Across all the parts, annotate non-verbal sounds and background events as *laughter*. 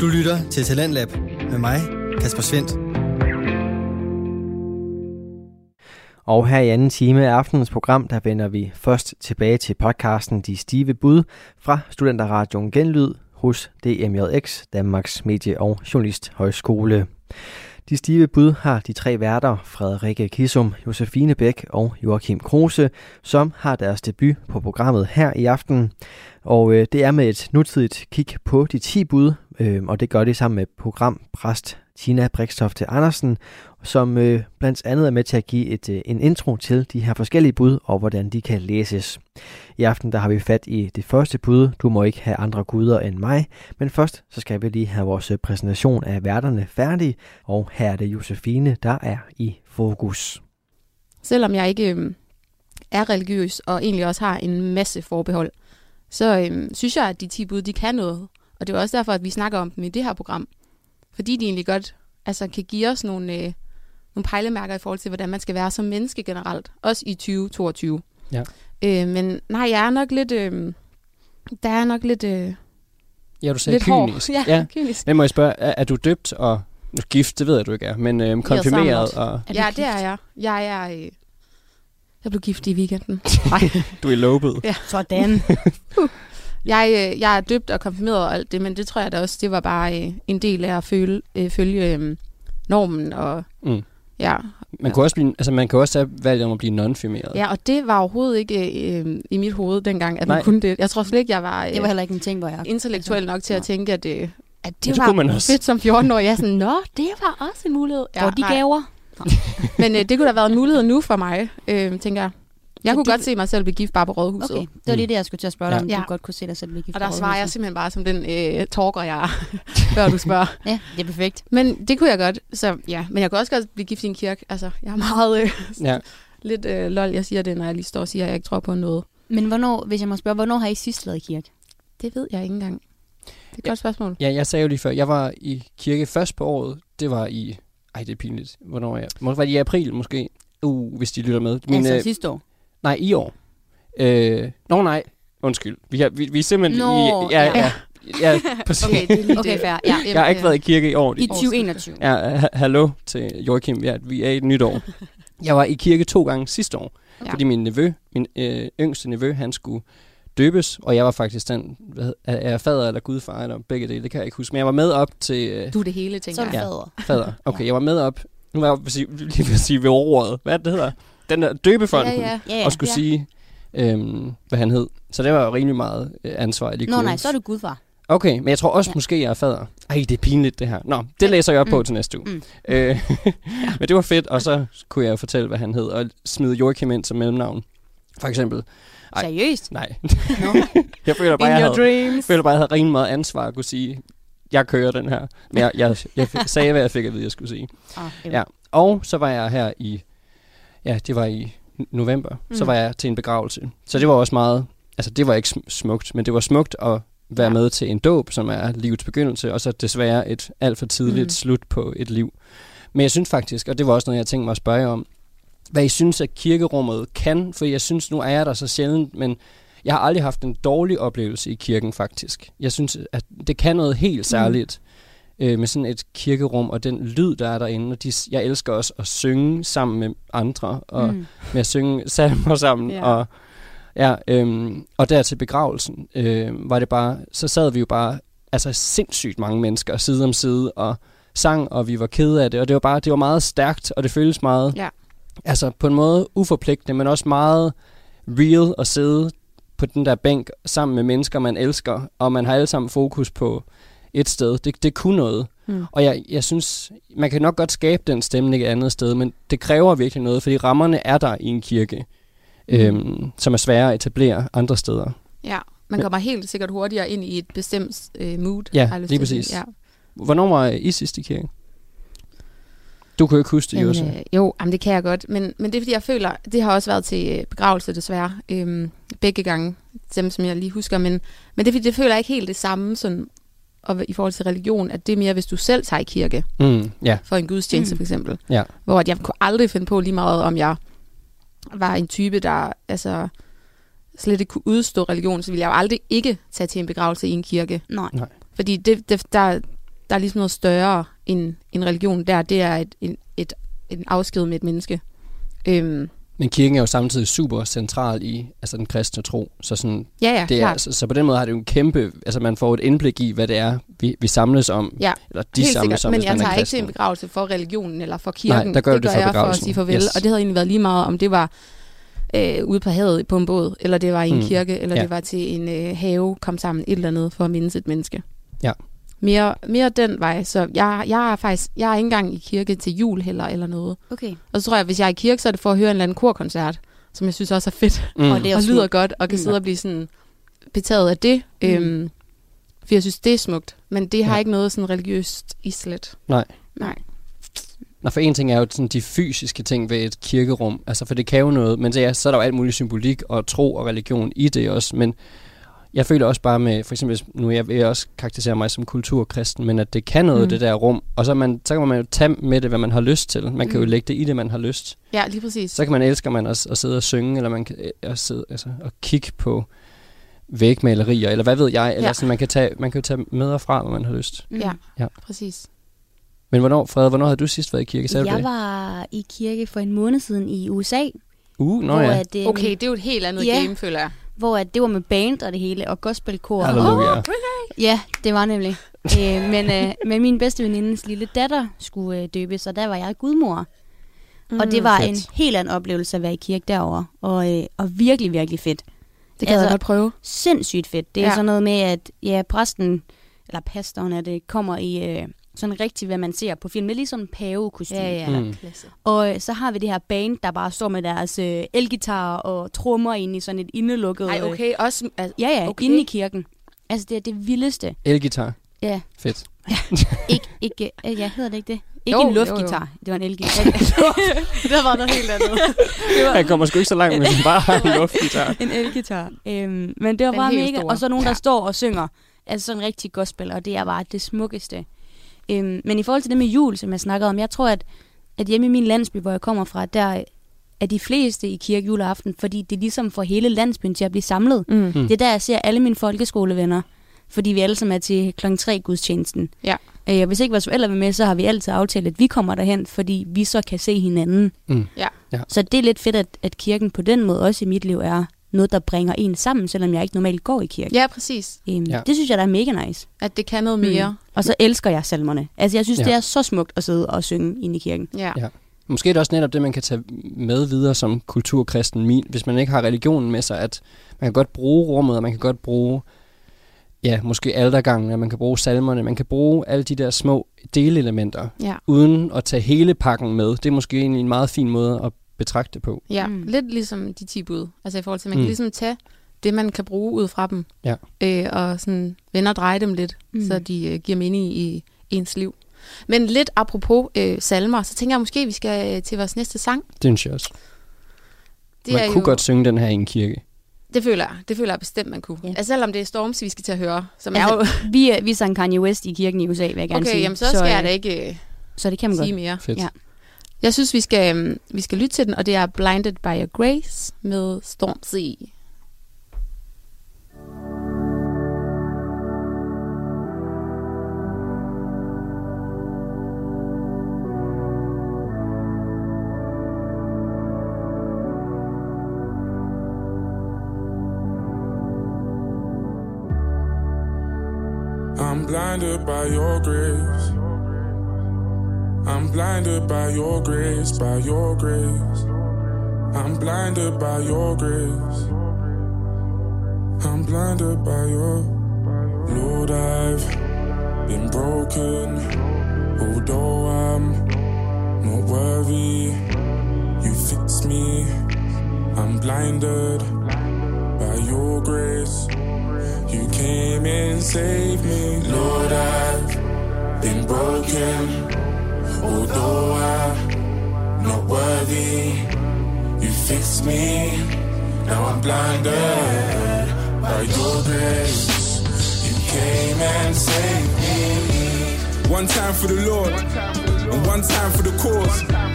Du lytter til Talentlab med mig, Kasper Svendt. Og her i anden time af aftenens program, der vender vi først tilbage til podcasten De Stive Bud fra Studenterradioen Genlyd hos DMJX, Danmarks Medie- og Journalisthøjskole. De stive bud har de tre værter, Frederikke Kissum, Josefine Bæk og Joachim Kruse, som har deres debut på programmet her i aften. Og øh, det er med et nutidigt kig på de 10 bud, øh, og det gør de sammen med programpræst Tina Brikstofte Andersen, som øh, blandt andet er med til at give et, øh, en intro til de her forskellige bud og hvordan de kan læses. I aften der har vi fat i det første bud, du må ikke have andre guder end mig, men først så skal vi lige have vores øh, præsentation af værterne færdig, og her er det Josefine, der er i fokus. Selvom jeg ikke øh, er religiøs og egentlig også har en masse forbehold, så øh, synes jeg, at de 10 bud, de kan noget. Og det er også derfor, at vi snakker om dem i det her program. Fordi de egentlig godt altså, kan give os nogle, øh, nogle pejlemærker i forhold til, hvordan man skal være som menneske generelt. Også i 2022. Ja. Øh, men nej, jeg er nok lidt... Øh, der er nok lidt... Øh, Ja, du sagde lidt hård. kynisk. *laughs* Ja, ja. kynisk. Men må jeg spørge, er, er du døbt og nu, gift, det ved jeg, du ikke er, men øhm, konfirmeret og Er Ja, gift? det er jeg. Jeg er... Øh, jeg blev gift i weekenden. *laughs* du er lobet. Ja. Sådan. *laughs* Jeg, øh, jeg er døbt og konfirmeret og alt det, men det tror jeg da også, det var bare øh, en del af at følge, øh, følge øh, normen. Og, Mm. Ja. Man, kunne også blive, altså, man kan også have valgt om at blive non-firmeret. ja, og det var overhovedet ikke øh, i mit hoved dengang, at man Nej. kunne det. Jeg tror slet ikke, jeg var, øh, Det var heller ikke en ting, hvor jeg... intellektuel nok til at tænke, at, øh, at Ja, det, det var man også. fedt som 14-årig. Jeg er sådan, nå, det var også en mulighed. Ja, de nej. gaver. *laughs* Men øh, det kunne da have været en mulighed nu for mig, øh, tænker jeg. Jeg kunne du- godt se mig selv blive gift bare på rådhuset. Okay, det var lige det, jeg skulle til at spørge dig, Ja. om Ja. du godt kunne se dig selv blive gift. Og der svarer jeg simpelthen bare som den øh, talker, jeg er, *laughs* før du spørger. Ja, det er perfekt. Men det kunne jeg godt. Så ja, men jeg kunne også godt blive gift i en kirke. Altså, jeg er meget øh, Ja. lidt øh, lol, jeg siger det, når jeg lige står og siger, at jeg ikke tror på noget. Men hvornår, hvis jeg må spørge, hvornår har I sidst været i kirke? Det ved jeg ikke engang. Det er et Ja. godt spørgsmål. ja, jeg sagde jo lige før, jeg var i kirke først på året. Det var i... Ej, det er pinligt. Hvornår er jeg? Må- Var det i april måske? Uh, hvis de lytter med. Min, altså øh, sidste år. Nej, i år. Øh, nå nej, undskyld. Vi, har, vi, vi er simpelthen Nå, i... Ja, ja. ja, ja, *laughs* præcis. Okay, det er Okay, det. fair. Ja. Jeg har ikke været i kirke i år. I 2021. Ja, ha- hallo til Joachim. Ja, vi er i et nyt år. *laughs* Jeg var i kirke to gange sidste år, Ja. fordi min nevø, min øh, yngste nevø, han skulle døbes, og jeg var faktisk den, hvad, er er jeg fader eller gudfar, eller begge dele, det kan jeg ikke huske, men jeg var med op til øh, Du er det hele, tænker Så er du jeg. Ja. fader. fader. Okay, Ja. jeg var med op, nu var jeg lige ved at sige ved ordet, hvad er det, det hedder? Den der døbefonden, Ja, ja. Ja, ja. og skulle ja. sige, øhm, hvad han hed. Så det var jo rimelig meget øh, ansvar, jeg lige Nå kunne. nej, så er du gudfar. Okay, men jeg tror også, Ja. måske jeg er fader. Ej, det er pinligt det her. Nå, det læser jeg op på Mm. til næste uge. Mm. Øh, *laughs* men det var fedt, og så kunne jeg jo fortælle, hvad han hed, og smide Joachim ind som mellemnavn. For eksempel. Ej. Seriøst? Nej. Nå. *laughs* jeg føler bare, In jeg havde, dreams. føler bare, jeg havde rimelig meget ansvar at kunne sige, jeg kører den her. Men jeg, jeg, jeg sagde, hvad jeg fik at vide, jeg skulle sige. Ah, Ja. Og så var jeg her i, ja, det var i november, mm. så var jeg til en begravelse. Så det var også meget, altså det var ikke sm- smukt, men det var smukt at være Ja. med til en dåb, som er livets begyndelse, og så desværre et alt for tidligt Mm. slut på et liv. Men jeg synes faktisk, og det var også noget, jeg tænkte mig at spørge om, hvad I synes, at kirkerummet kan, for jeg synes, nu er jeg der så sjældent, men jeg har aldrig haft en dårlig oplevelse i kirken faktisk. Jeg synes, at det kan noget helt særligt mm. Øh, med sådan et kirkerum, og den lyd, der er derinde. Og de, jeg elsker også at synge sammen med andre, og mm. Med at synge salmer sammen. Ja. Og, ja, øhm, og der til begravelsen øh, var det bare, så sad vi jo bare, altså sindssygt mange mennesker side om side, og sang, og vi var kede af det, og det var bare, det var meget stærkt, og det føltes meget, Ja. altså på en måde uforpligtende, men også meget real at sidde på den der bænk sammen med mennesker, man elsker, og man har alle sammen fokus på et sted. Det, det kunne noget. Mm. Og jeg, jeg synes, man kan nok godt skabe den stemning et andet sted, men det kræver virkelig noget, fordi rammerne er der i en kirke, Mm. øhm, som er svære at etablere andre steder. Ja, man kommer helt sikkert hurtigere ind i et bestemt øh, mood. Ja, lige præcis. Ja. Hvornår var I sidst i kirke? Du kunne ikke huske det, Jose. Øh, jo, jamen, det kan jeg godt. Men, men det er fordi, jeg føler, det har også været til øh, begravelse desværre. Øhm, begge gange, dem som jeg lige husker. Men, men det er fordi, det føler jeg ikke helt det samme sådan, og i forhold til religion, at det er mere, hvis du selv tager i kirke Mm, ja, for en gudstjeneste Mm. for eksempel. Ja. Hvor at jeg kunne aldrig finde på lige meget, om jeg var en type, der altså, slet ikke kunne udstå religion, så ville jeg jo aldrig ikke tage til en begravelse i en kirke. Nej. Fordi det, det, der, der er ligesom noget større end en religion der. Det er et, en, et, en afsked med et menneske. Øhm, Men kirken er jo samtidig super central i altså den kristne tro. Så, sådan, ja, ja, det er, så, så på den måde har det jo en kæmpe... Altså man får et indblik i, hvad det er, vi, vi samles om. Ja, Eller de Helt samles sikkert, om, men jeg er tager ikke til en begravelse for religionen eller for kirken. Nej, der gør du det det for jeg for at sige farvel, Yes. og det havde egentlig været lige meget, om det var øh, ude på havet på en båd, eller det var i en Mm. kirke, eller Ja. det var til en øh, have, kom sammen et eller andet for at mindes et menneske. Ja. Mere, mere den vej, så jeg, jeg er faktisk, jeg er ikke engang i kirke til jul heller, eller noget. Okay. Og så tror jeg, at hvis jeg er i kirke, så er det for at høre en eller anden korkoncert, som jeg synes også er fedt, Mm. Og det er og lyder smukt. godt, og kan Mm. sidde og blive sådan betaget af det. Mm. Øhm, for jeg synes, det er smukt, men det har Ja. ikke noget sådan religiøst islet. Nej. Nej. Nå, for en ting er jo sådan de fysiske ting ved et kirkerum, altså for det kan jo noget, men så, ja, så er der jo alt muligt symbolik og tro og religion i det også, men jeg føler også bare med, for eksempel hvis- nu jeg vil jeg også karakterisere mig som kulturkristen, men at det kan noget, Mm. det der rum, og så, man, så kan man jo tage med det, hvad man har lyst til. Man kan jo Mm. lægge det i det, man har lyst. Ja, lige præcis. Så kan man elske man at, at sidde og synge, eller man kan øh, at sidde, altså, at kigge på vægmalerier, eller hvad ved jeg, eller Ja. sådan, man kan, tage, man kan jo tage med og fra, hvad man har lyst. Mm. Ja, Ja. præcis. Men hvornår, Frede, hvornår havde du sidst været i kirke? Sagde Jeg var i kirke for en måned siden i USA, Uh, nå ja. at, øh, Okay, det er jo et helt andet Ja. game, føler jeg. Hvor at det var med band og det hele, og gospelkor. Halleluja. Og, ja, det var nemlig. øh, men, øh, men min bedste venindes lille datter skulle øh, døbes, og der var jeg gudmor. Mm, og det var fedt. en helt anden oplevelse at være i kirke derovre, og, øh, og virkelig, virkelig fedt. Det kan altså, jeg godt prøve. Sindssygt fedt. Det er Ja. ja. sådan noget med, at ja, præsten, eller pastoren er det, kommer i øh, sådan rigtigt, hvad man ser på film. Det er ligesom en pavekostyme. ja. Mm. Klasse. Og øh, så har vi det her band, der bare står med deres øh, elgitar og trommer ind i sådan et indelukket... Ej, øh, okay, også... Altså, Ja, ja, Okay. inde i kirken. Altså, det er det vildeste. Elgitar. Ja, Fedt. ikke, ikke, øh, ja, hedder det ikke det? Ikke Jo, en jo, luftgitar, jo. det var en elgitar. *laughs* det var noget helt andet. Jeg kommer sgu ikke så langt, hvis man bare har en luftgitar. en elgitar. Øhm, men det var Den bare mega. store. Og så nogen, der Ja. står og synger. Altså sådan rigtig gospel, og det er bare det smukkeste. Øhm, men i forhold til det med jul, som jeg snakkede om, jeg tror, at, at hjemme i min landsby, hvor jeg kommer fra, der er de fleste i kirke juleaften, fordi det er ligesom får hele landsbyen til at blive samlet. Mm. Mm. Det er der, jeg ser alle mine folkeskolevenner, fordi vi alle sammen er til klokken 3 gudstjenesten. Ja. Øh, og hvis ikke vores forældre vil med, så har vi altid aftalt, at vi kommer derhen, fordi vi så kan se hinanden. Mm. Ja. Ja. Så det er lidt fedt, at, at kirken på den måde også i mit liv er noget, der bringer en sammen, selvom jeg ikke normalt går i kirke. Ja, præcis. Øhm, Ja. Det synes jeg, der er mega nice. At det kan noget mere. Mm. Og så elsker jeg salmerne. Altså, jeg synes, Ja. det er så smukt at sidde og synge ind i kirken. Ja. Ja. Måske er det også netop det, man kan tage med videre som kulturkristen, min, hvis man ikke har religionen med sig, at man kan godt bruge rummet, og man kan godt bruge, ja, måske aldergangen, og man kan bruge salmerne, man kan bruge alle de der små delelementer, Ja. uden at tage hele pakken med. Det er måske egentlig en meget fin måde at betragte det på. Ja, mm. Lidt ligesom de 10 bud. Altså i forhold til, at man mm. Kan ligesom tage det, man kan bruge ud fra dem, Ja. øh, og sådan vende og dreje dem lidt, mm. Så de øh, giver mening i ens liv. Men lidt apropos øh, salmer, så tænker jeg måske, at vi skal øh, til vores næste sang. Det synes jeg også. Det man er kunne jo, godt synge den her i en kirke. Det føler jeg. Det føler jeg bestemt, man kunne. Ja. Altså selvom det er Storms, vi skal til at høre. Som Altså, er jo, *laughs* Vi, øh, vi sang Kanye West i kirken i USA, vil jeg gerne okay, sige. jamen så skal jeg øh, da ikke øh, Så det kan man sige godt. mere. Fedt. Ja. Jeg synes, vi skal, øhm, vi skal lytte til den, og det er Blinded by Your Grace med Stormzy. I'm blinded by your grace. I'm blinded by your grace, by your grace. I'm blinded by your grace. I'm blinded by your Lord. I've been broken, although I'm not worthy. You fix me. I'm blinded by your grace. You came and saved me. Lord, I've been broken. Although I'm not worthy, you fixed me. Now I'm blinded by your grace. You came and saved me. One time for the Lord, and one time for the cause.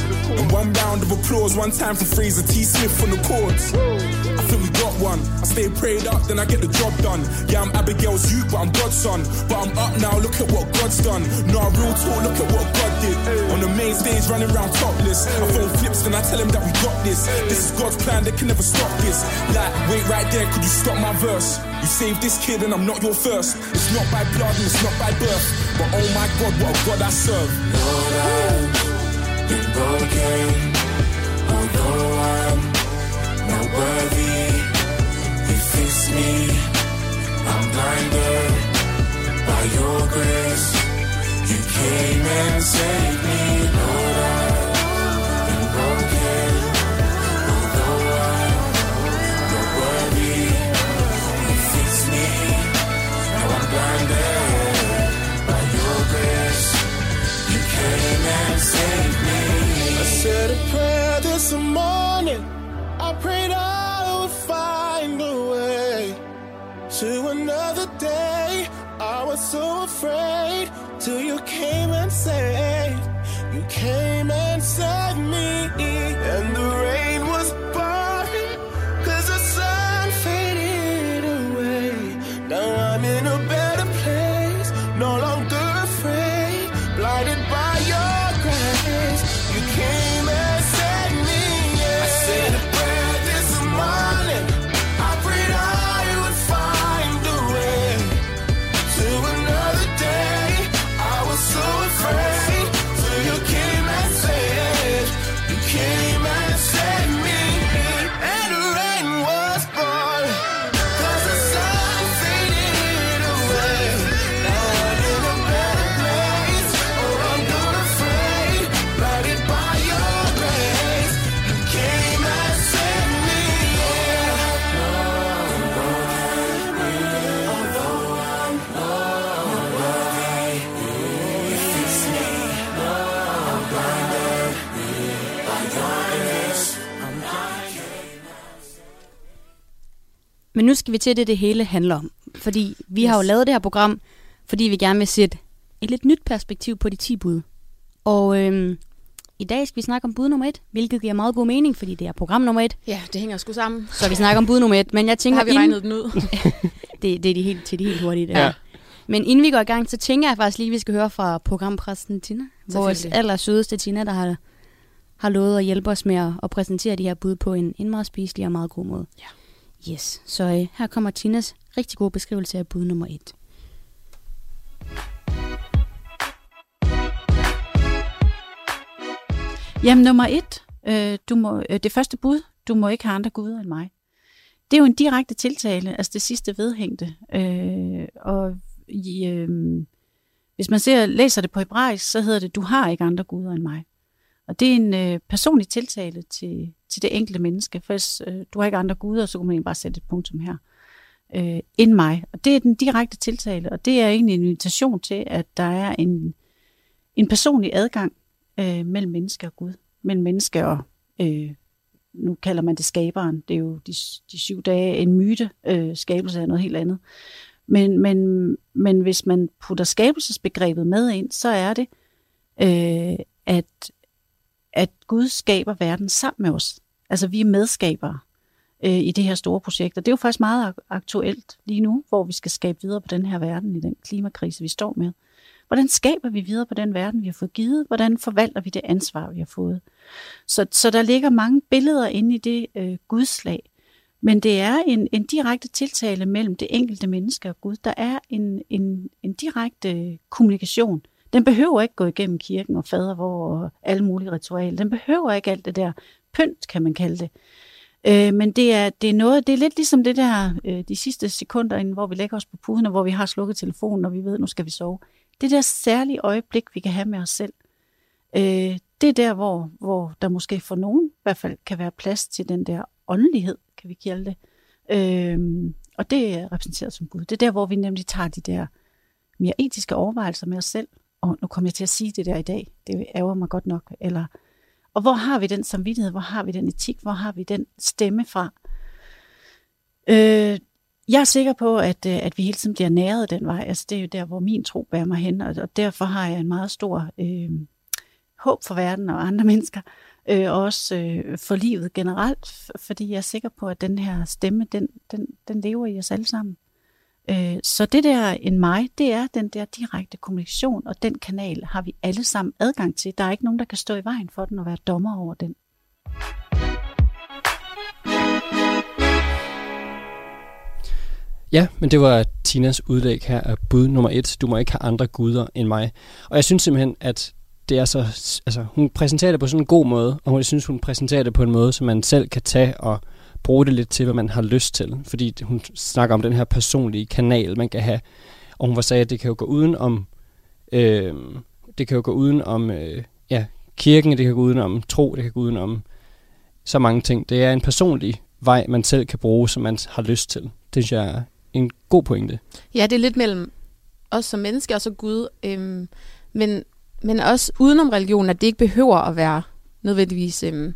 One round of applause, one time for Fraser T. Smith on the chords. I think we got one. I stay prayed up, then I get the job done. Yeah, I'm Abigail's youth, but I'm God's son. But I'm up now, look at what God's done. No, real talk, look at what God did. On the main stage, running around topless. I phone flips, then I tell him that we got this. This is God's plan, they can never stop this. Like, wait right there, could you stop my verse? You saved this kid, and I'm not your first. It's not by blood, and it's not by birth. But oh my God, what a God I serve. Lord, I've grace. You came and saved me, worthy, me. Now I'm blinded by your grace. You came and saved me. I said a prayer this morning. I prayed I would find a way to so afraid till you came and saved. You came and saved me. Men nu skal vi til det, det hele handler om. Fordi vi yes. har jo lavet det her program, fordi vi gerne vil sætte et lidt nyt perspektiv på de 10 bud. Og øhm, i dag skal vi snakke om bud nummer et, hvilket giver meget god mening, fordi det er program nummer et. Ja, det hænger sgu sammen. Så vi snakker om bud nummer et. Men jeg tænker, har vi inden- regnet den ud. *laughs* det, det er de helt, til de helt hurtige, det Ja. her. Men inden vi går i gang, så tænker jeg faktisk lige, at vi skal høre fra programpræsten Tina. Vores allersødeste Tina, der har, har lovet at hjælpe os med at, at præsentere de her bud på en, en meget spiselig og meget god måde. Ja. Yes, så øh, her kommer Tinas rigtig gode beskrivelse af bud nummer et. Jamen nummer et, øh, du må, øh, det første bud, du må ikke have andre guder end mig. Det er jo en direkte tiltale, altså det sidste vedhængte. Øh, og i, øh, hvis man ser, læser det på hebraisk, så hedder det, du har ikke andre guder end mig. Og det er en øh, personlig tiltale til, til det enkelte menneske. For hvis øh, du har ikke andre guder, så kunne man egentlig bare sætte et punktum her. Øh, end mig. Og det er den direkte tiltale, og det er egentlig en invitation til, at der er en, en personlig adgang øh, mellem menneske og Gud. Mellem menneske og, øh, nu kalder man det skaberen, det er jo de, de syv dage en myte, øh, skabelse er noget helt andet. Men, men, men hvis man putter skabelsesbegrebet med ind, så er det, øh, at, at Gud skaber verden sammen med os. Altså vi er medskabere øh, i det her store projekt, og det er jo faktisk meget aktuelt lige nu, hvor vi skal skabe videre på den her verden i den klimakrise, vi står med. Hvordan skaber vi videre på den verden, vi har fået givet? Hvordan forvalter vi det ansvar, vi har fået? Så, så der ligger mange billeder inde i det øh, gudslag. Men det er en, en direkte tiltale mellem det enkelte menneske og Gud. Der er en, en, en direkte øh, kommunikation. Den behøver ikke gå igennem kirken og fadervor og alle mulige ritualer. Den behøver ikke alt det der pynt, kan man kalde det. Øh, men det er, det er noget, det er lidt ligesom det der, øh, de sidste sekunder, inden, hvor vi lægger os på puden, og hvor vi har slukket telefonen, og vi ved, nu skal vi sove. Det der særlige øjeblik, vi kan have med os selv, øh, det er der, hvor, hvor der måske for nogen i hvert fald kan være plads til den der åndelighed, kan vi kalde det. Øh, og det er repræsenteret som Gud. Det er der, hvor vi nemlig tager de der mere etiske overvejelser med os selv. Og nu kommer jeg til at sige det der i dag. Det ærger mig godt nok. Eller, og hvor har vi den samvittighed? Hvor har vi den etik? Hvor har vi den stemme fra? Øh, jeg er sikker på, at, øh, at vi hele tiden bliver næret den vej. Altså, det er jo der, hvor min tro bærer mig hen, og, og derfor har jeg en meget stor øh, håb for verden og andre *laughs* mennesker. øh, og også øh, for livet generelt, fordi jeg er sikker på, at den her stemme, den, den, den lever i os alle sammen. Øh, så det der en mig, det er den der direkte kommunikation, og den kanal har vi alle sammen adgang til. Der er ikke nogen, der kan stå i vejen for den og være dommer over den. Ja, men det var Tinas udlæg her af bud nummer et. Du må ikke have andre guder end mig. Og jeg synes simpelthen, at det er så... Altså, hun præsenterer det på sådan en god måde, og jeg synes, hun præsenterer det på en måde, som man selv kan tage og bruge det lidt til, hvad man har lyst til. Fordi hun snakker om den her personlige kanal, man kan have. Og hun var sagde, at det kan jo gå uden om... Øh, det kan jo gå uden om øh, ja, kirken, det kan gå uden om tro, det kan gå uden om så mange ting. Det er en personlig vej, man selv kan bruge, som man har lyst til. Det synes jeg er en god pointe. Ja, det er lidt mellem os som mennesker og så Gud. Øhm, men, men også udenom religion, at det ikke behøver at være nødvendigvis øhm,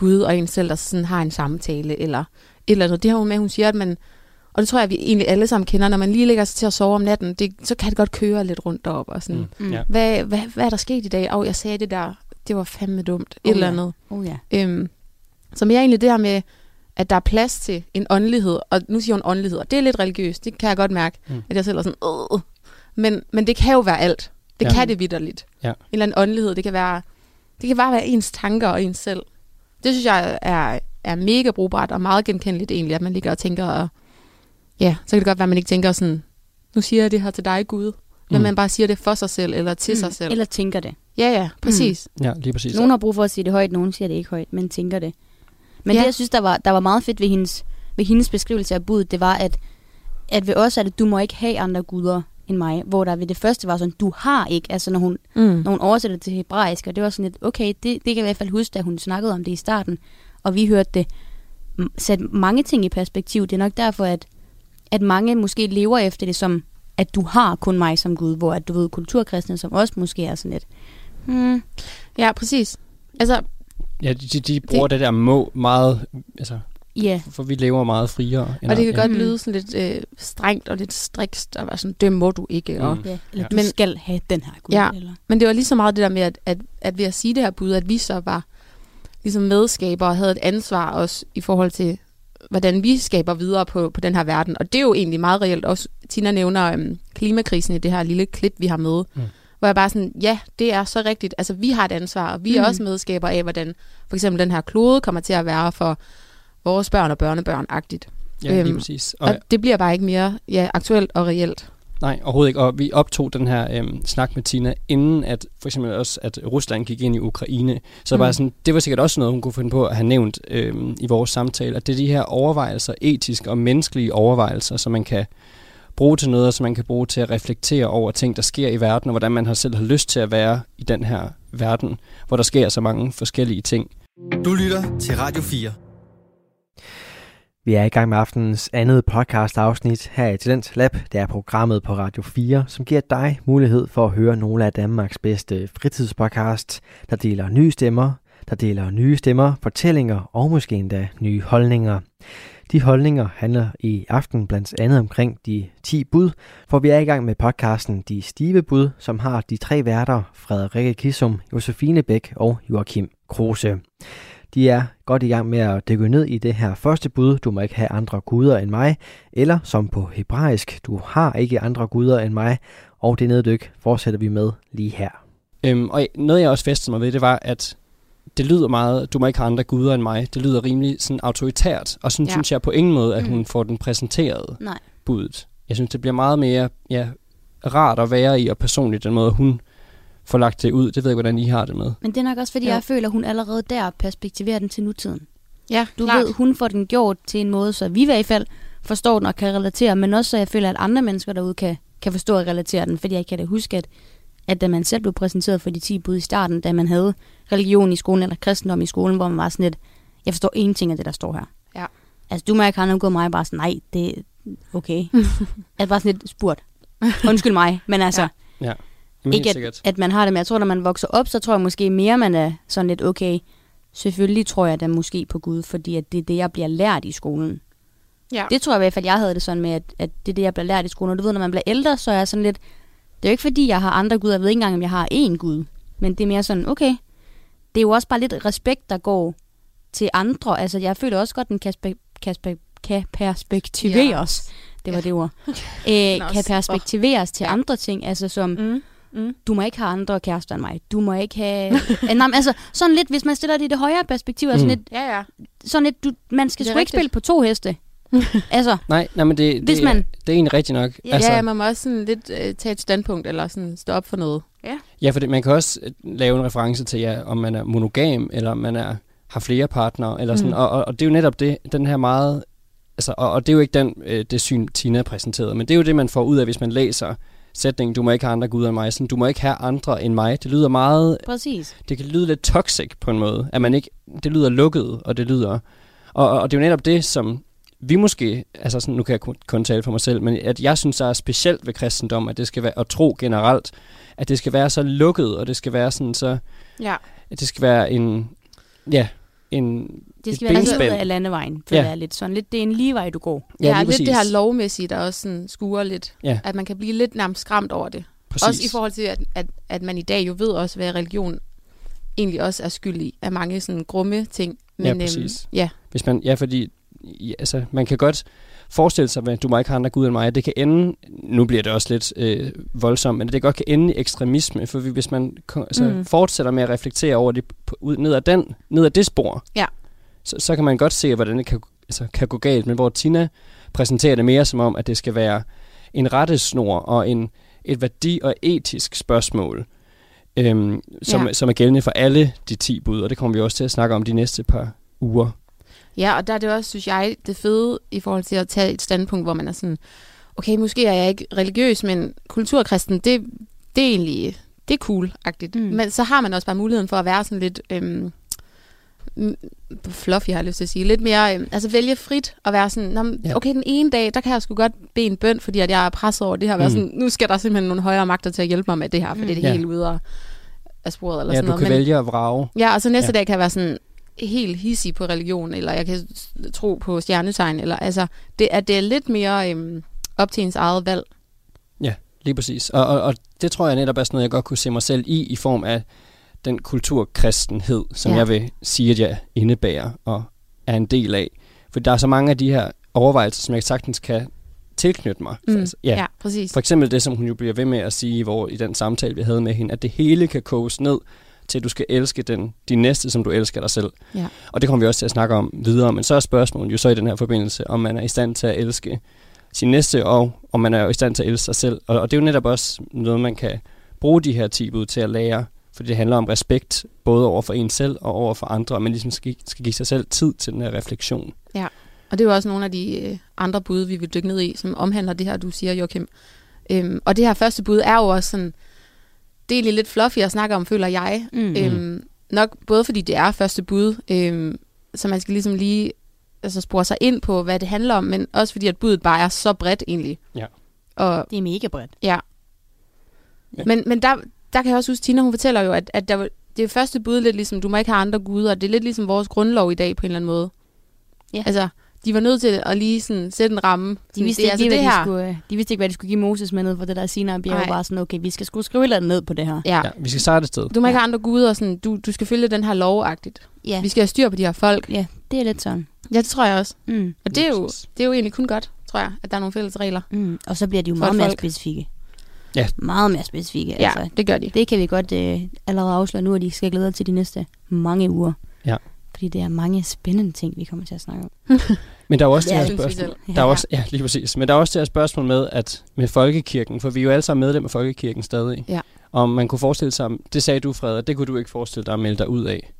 Gud og en selv, der sådan har en samtale eller et eller andet. Det har hun med, hun siger, at man, og det tror jeg, vi egentlig alle sammen kender, når man lige lægger sig til at sove om natten, det, så kan det godt køre lidt rundt op og sådan, mm. Mm. Hvad, hvad, hvad er der sket i dag? Åh, oh, jeg sagde det der, det var fandme dumt, et Oh, eller ja. andet. Oh ja. Øhm, så mere egentlig det her med, at der er plads til en åndelighed, og nu siger hun åndelighed, og det er lidt religiøst, det kan jeg godt mærke, Mm. at jeg selv er sådan, øh. men, men det kan jo være alt. Det ja. kan det vidderligt. Ja. En eller anden åndelighed, det kan være, det kan bare være ens tanker og ens selv. Det synes jeg er, er mega brugbart og meget genkendeligt egentlig, at man ligger og tænker, og ja, så kan det godt være, at man ikke tænker sådan, nu siger jeg det her til dig, Gud, men Mm. man bare siger det for sig selv, eller til mm. sig selv. Eller tænker det. Ja, ja, præcis. Ja, lige præcis. Nogen har brug for at sige det højt, nogen siger det ikke højt, men tænker det. Men Ja. det, jeg synes, der var, der var meget fedt ved hendes, ved hendes beskrivelse af budet, det var, at, at ved os er det, du må ikke have andre guder end mig. Hvor der ved det første var sådan, du har ikke. Altså når hun, Mm. når hun oversætter det til hebraisk, og det var sådan lidt, okay, det, det kan jeg i hvert fald huske, da hun snakkede om det i starten, og vi hørte det sat mange ting i perspektiv. Det er nok derfor, at, at mange måske lever efter det som, at du har kun mig som Gud, hvor at du ved, kulturkristne som også måske er sådan lidt, hmm, Ja, præcis. Altså, Ja, de, de, de bruger det, det der må meget, altså, ja, for vi lever meget friere. end Og det kan godt Mm. lyde sådan lidt øh, strengt og lidt strikst, og være sådan, det må du ikke. Og, Mm. ja. eller Ja. du Men- skal have den her Gud. Ja. Eller, Men det var lige så meget det der med, at, at, at ved at sige det her bud, at vi så var ligesom medskaber og havde et ansvar også i forhold til, hvordan vi skaber videre på, på den her verden. Og det er jo egentlig meget reelt. Også Tina nævner øhm, klimakrisen i det her lille klip, vi har med. Mm. Hvor jeg bare sådan, ja, det er så rigtigt. Altså, vi har et ansvar, og vi er Mm. også medskaber af, hvordan for eksempel den her klode kommer til at være for vores børn og børnebørn-agtigt. Ja, lige øhm, præcis. Og, Og, det bliver bare ikke mere ja, aktuelt og reelt. nej, overhovedet ikke. Og vi optog den her øhm, snak med Tina, inden at for eksempel også, at Rusland gik ind i Ukraine. Så mm. Mm. bare sådan, det var sikkert også noget, hun kunne finde på at have nævnt øhm, i vores samtale, at det er de her overvejelser, etiske og menneskelige overvejelser, som man kan bruge til noget, og som man kan bruge til at reflektere over ting, der sker i verden, og hvordan man har selv har lyst til at være i den her verden, hvor der sker så mange forskellige ting. Du lytter til Radio 4. Vi er i gang med aftenens andet podcast afsnit her i Talent Lab. Det er programmet på Radio 4, som giver dig mulighed for at høre nogle af Danmarks bedste fritidspodcasts, der deler nye stemmer, der deler nye stemmer, fortællinger og måske endda nye holdninger. De holdninger handler i aften blandt andet omkring de 10 bud, for vi er i gang med podcasten De Stive Bud, som har de tre værter Frederikke Kissum, Josefine Bæk og Joachim Kruse. De er godt i gang med at dykke ned i det her første bud, du må ikke have andre guder end mig, eller som på hebraisk, du har ikke andre guder end mig, og det neddyk fortsætter vi med lige her. Øhm, og noget, jeg også fæstede mig ved, det var, at det lyder meget, du må ikke have andre guder end mig. Det lyder rimelig sådan autoritært, og sådan. Ja. synes jeg på ingen måde, at Mm. hun får den præsenteret, nej. budet. Jeg synes, det bliver meget mere ja, rart at være i, og personligt den måde, hun får lagt det ud. Det ved jeg ikke, hvordan I har det med. Men det er nok også, fordi Ja. jeg føler, at hun allerede der perspektiverer den til nutiden. Ja, Du klart. ved, hun får den gjort til en måde, så vi i hvert fald forstår den og kan relatere, men også så jeg føler, at andre mennesker derude kan, kan forstå og relatere den, fordi jeg kan da huske, at, at da man selv blev præsenteret for de 10 bud i starten, da man havde religion i skolen eller kristendom i skolen, hvor man var sådan lidt, jeg forstår ingenting af det, der står her. Ja. Altså, du må ikke have noget gået mig, bare sådan, nej, det er okay. *laughs* jeg bare sådan lidt spurgt. Undskyld mig, men altså, Ja. Ja. Jamen, ikke helt at, at man har det, men jeg tror, når man vokser op, så tror jeg måske mere, man er sådan lidt, okay, selvfølgelig tror jeg da måske på Gud, fordi at det er det, jeg bliver lært i skolen. Ja. Det tror jeg i hvert fald, jeg havde det sådan med, at, at det er det, jeg bliver lært i skolen. Og du ved, når man bliver ældre, så er jeg sådan lidt, det er jo ikke fordi, jeg har andre guder, jeg ved ikke engang, om jeg har én gud. Men det er mere sådan, okay, det er jo også bare lidt respekt, der går til andre. Altså, jeg føler også godt, den kan, spe- kan, spe- kan perspektiveres. Det var det ord. *laughs* Øh, kan perspektiveres til Ja. andre ting, altså som, Mm. Mm. du må ikke have andre kærester end mig. Du må ikke have... Eh, *laughs* nej, altså, sådan lidt, hvis man stiller det i det højere perspektiv, altså Mm. lidt, Ja, ja. sådan lidt, du, man skal Det er sgu ikke spille på to heste. *laughs* altså, Nej, nej, men det, Hvis det, man- det er egentlig rigtigt nok. Ja, altså, ja, man må også sådan lidt øh, tage et standpunkt, eller sådan stå op for noget. Ja, for det, man kan også øh, lave en reference til, ja, om man er monogam, eller om man er, har flere partnere, eller sådan, Mm. og, og, og det er jo netop det, den her meget, altså, og, og det er jo ikke den, øh, det syn, Tina præsenterede, men det er jo det, man får ud af, hvis man læser sætningen, du må ikke have andre guder end mig, sådan, du må ikke have andre end mig. Det lyder meget, præcis. det kan lyde lidt toxic på en måde, at man ikke, det lyder lukket, og det lyder, og, og, det er jo netop det, som vi måske, altså sådan, nu kan jeg kun, kun tale for mig selv, men at jeg synes, der er specielt ved kristendom, at det skal være, og tro generelt, at det skal være så lukket, og det skal være sådan så, Ja. at det skal være en, ja, en, Det et skal være lidt af landevejen, føler Ja. jeg lidt sådan. Lidt, det er en lige vej, du går. Ja, ja lige lidt det her præcis. lovmæssige, der også sådan skuer lidt. Ja. At man kan blive lidt nærmest skræmt over det. Præcis. Også i forhold til, at, at, at man i dag jo ved også, hvad religion egentlig også er skyld i, af mange sådan grumme ting. Men, Ja, øhm, præcis. ja, Hvis man, ja, fordi ja, altså, man kan godt forestille sig, at du må ikke have andre guder end mig. Det kan ende, nu bliver det også lidt øh, voldsomt, men det godt kan ende i ekstremisme, for vi- hvis man altså, Mm. fortsætter med at reflektere over det ud, ned, ad den, ned ad det spor, Ja. Så, så kan man godt se, hvordan det kan, altså, kan gå galt. Men hvor Tina præsenterer det mere som om, at det skal være en rettesnor og en, et værdi- og etisk spørgsmål, øhm, som, Ja. som er gældende for alle de 10 bud, og det kommer vi også til at snakke om de næste par uger. Ja, og der er det også, synes jeg, det fede i forhold til at tage et standpunkt, hvor man er sådan, okay, måske er jeg ikke religiøs, men kulturkristen, det, det er egentlig, det er cool-agtigt. Mm. Men så har man også bare muligheden for at være sådan lidt øhm, fluffy, har jeg lyst til at sige. Lidt mere, øhm, altså vælge frit og være sådan, "Nå, men Ja. okay, den ene dag, der kan jeg sgu godt bede en bøn, fordi at jeg er presset over det her. Mm. Mm. Sådan, nu skal der simpelthen nogle højere magter til at hjælpe mig med det her, for Mm. det er Ja. helt ude af- af sporet. Eller Ja, sådan du noget. kan Men- vælge at vrage. Ja, og så næste Ja. ja. dag kan jeg være sådan helt hissig på religion, eller jeg kan tro på stjernetegn, eller altså, det er, det er lidt mere øhm, op til ens eget valg. Lige præcis. Og, og, og det tror jeg netop er sådan noget, jeg godt kunne se mig selv i, i form af den kulturkristenhed, som Ja. jeg vil sige, at jeg indebærer og er en del af. For der er så mange af de her overvejelser, som jeg sagtens kan tilknytte mig. Mm. Altså, ja. ja, præcis. For eksempel det, som hun jo bliver ved med at sige hvor, i den samtale, vi havde med hende, at det hele kan koges ned til, at du skal elske den, din næste, som du elsker dig selv. Ja. Og det kommer vi også til at snakke om videre, men så er spørgsmålet jo så i den her forbindelse, om man er i stand til at elske sin næste, og om man er i stand til at elske sig selv. Og, og det er jo netop også noget, man kan bruge de her 10 bud til at lære, for det handler om respekt, både over for en selv og over for andre, og man ligesom skal, skal give sig selv tid til den her refleksion. Og det er jo også nogle af de øh, andre bud, vi vil dykke ned i, som omhandler det her, du siger, Joachim. Øhm, og det her første bud er jo også sådan, det er lidt fluffy at snakke om, føler jeg. Mm. Øhm, nok både fordi det er første bud, øhm, så man skal ligesom lige altså, spore sig ind på, hvad det handler om, men også fordi, at budet bare er så bredt egentlig. Ja. Og Det er mega bredt. Ja. Ja. Men, men der, der kan jeg også huske, Tina hun fortæller jo, at, at der, var- det er første bud lidt ligesom, du må ikke have andre guder. Det er lidt ligesom vores grundlov i dag på en eller anden måde. Ja. Altså, de var nødt til at lige sådan sætte en ramme. De Sådan, vidste, det er ikke, altså lige, det hvad her. de, skulle, øh, de vidste ikke, hvad de skulle give Moses med ned for det der Sinai bjerg. Nej. Bare sådan, okay, vi skal skulle skrive et eller andet ned på det her. Ja. Ja, vi skal starte et sted. Du må ikke Ja. have andre guder. Sådan, du, du skal følge den her lovagtigt. Ja, Vi skal have styr på de her folk. ja det er lidt sådan. Ja, det tror jeg også. Mm. Og det er, jo, det er jo egentlig kun godt, tror jeg, at der er nogle fælles regler. Mm. Og så bliver de jo meget et mere specifikke. Ja. Meget mere specifikke. Ja, Altså, det gør de. det kan vi godt øh, allerede afsløre nu, at de skal glæde sig til de næste mange uger. Ja. Fordi det er mange spændende ting, vi kommer til at snakke om. *laughs* Men der er også det her vi spørgsmål. Der er også, ja, lige præcis. Men der er også det her spørgsmål med, at med folkekirken, for vi er jo alle sammen medlem af folkekirken stadig. Ja. Om man kunne forestille sig, det sagde du, Fred, at det kunne du ikke forestille dig at melde dig ud af.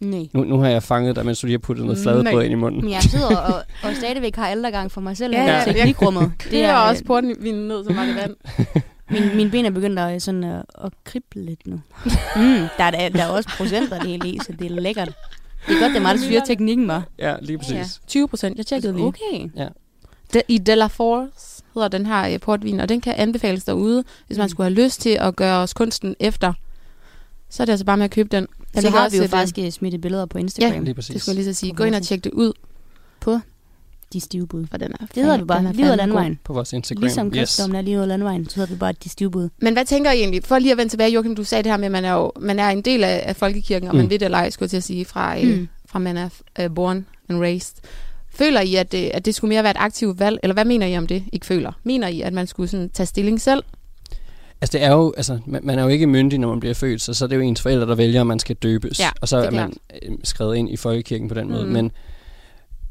Nej. Nu, nu har jeg fanget dig, mens du lige har puttet noget Nej. fladbrød ind i munden. Men jeg sidder *laughs* og, og stadigvæk har ældregang for mig selv. Ja, Ja, teknikrummet. *laughs* Det er også portvinen ned, som var det vand. Min, mine ben er begyndt at, sådan, at, at krible lidt nu. *laughs* Mm, der, er, der, er også procenter det hele i, så det er lækkert. Det er godt, det er mig, der styrer teknikken, var. Ja, lige præcis. Ja, 20 procent. Jeg tjekkede lige. Okay. De, I De La Force hedder den her øh, portvin, og den kan anbefales derude, hvis man Mm. skulle have lyst til at gøre os kunsten efter. Så er det altså bare med at købe den. Jeg Så har også vi jo øh, faktisk smittet billeder på Instagram. Lige præcis. Det skulle jeg lige så sige. Gå ind og tjek det ud. På De stive bud. For den er Det hedder vi bare. er fandme god. landvejen. På vores Instagram. Ligesom yes. kristendommen er lige ud af landvejen, så hedder vi bare de stive bud. Men hvad tænker I egentlig? For lige at vende tilbage, Joachim, du sagde det her med, at man er, jo, man er en del af, af folkekirken, og Mm. man ved det eller ej, skulle jeg til at sige, fra, mm. Mm. fra man er uh, born and raised. Føler I, at det, at det skulle mere være et aktivt valg? Eller hvad mener I om det, ikke føler? Mener I, at man skulle sådan tage stilling selv? Altså, det er jo, altså, man, man er jo ikke myndig, når man bliver født, så, så er det jo ens forældre, der vælger, om man skal døbes. Ja, og så er, er man øh, skrevet ind i folkekirken på den måde. Mhm. Men,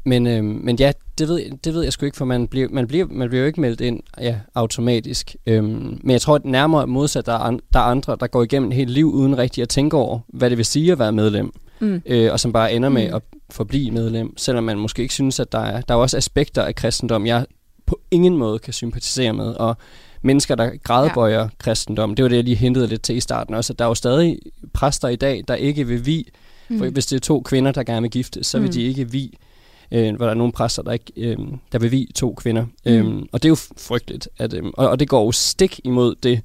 men, øh, men ja, det ved, det ved jeg sgu ikke, for man bliver, man bliver, man bliver jo ikke meldt ind ja, automatisk. Øhm, men jeg tror, at nærmere modsat, der er, an, der er andre, der går igennem et helt liv uden rigtig at tænke over, hvad det vil sige at være medlem. Mm. øh, og som bare ender med Mm. at forblive medlem, selvom man måske ikke synes, at der er, der er også aspekter af kristendom, jeg på ingen måde kan sympatisere med, og mennesker, der gradbøjer ja. kristendom, det var det, jeg lige hentede lidt til i starten også, at der er jo stadig præster i dag, der ikke vil vi, mm. for hvis det er to kvinder, der gerne vil giftes, så vil Mm. de ikke vi, øh, hvor der er nogle præster, der ikke øh, der vil vi to kvinder. Mm. Øhm, og det er jo frygteligt, at, øh, og, og det går jo stik imod det,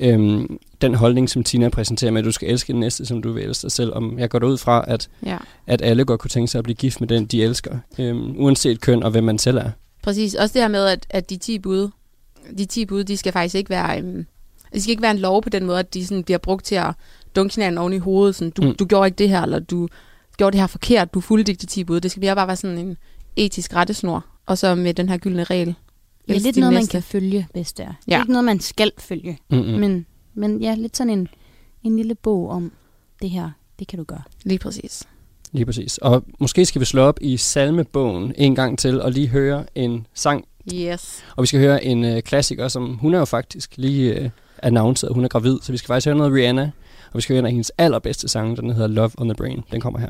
øhm, den holdning, som Tina præsenterer med, at du skal elske den næste, som du vil elske dig selv. Om jeg går ud fra, at Ja. at alle godt kunne tænke sig at blive gift med den, de elsker, øhm, uanset køn og hvem man selv er. Præcis. Også det her med, at, at de 10 bud, de 10 bud, de skal faktisk ikke være, um, det skal ikke være en lov på den måde, at de sådan bliver brugt til at dunke hinanden oven i hovedet. Sådan, du, mm. du gjorde ikke det her, eller du gjorde det her forkert, du fulgte ikke de 10 bud. Det skal mere bare være sådan en etisk rettesnor, og så med den her gyldne regel. Det er Elsk lidt noget, man næste. kan følge, hvis det er. Det er Ja. ikke noget, man skal følge. Mm-mm. Men, men ja, lidt sådan en, en lille bog om det her. Det kan du gøre. Lige præcis. Lige præcis. Og måske skal vi slå op i salmebogen en gang til og lige høre en sang. Yes. Og vi skal høre en øh, klassiker, som hun er jo faktisk lige øh, annonceret, hun er gravid. Så vi skal faktisk høre noget Rihanna. Og vi skal høre en af hendes allerbedste sange, den hedder Love on the Brain. Den kommer her.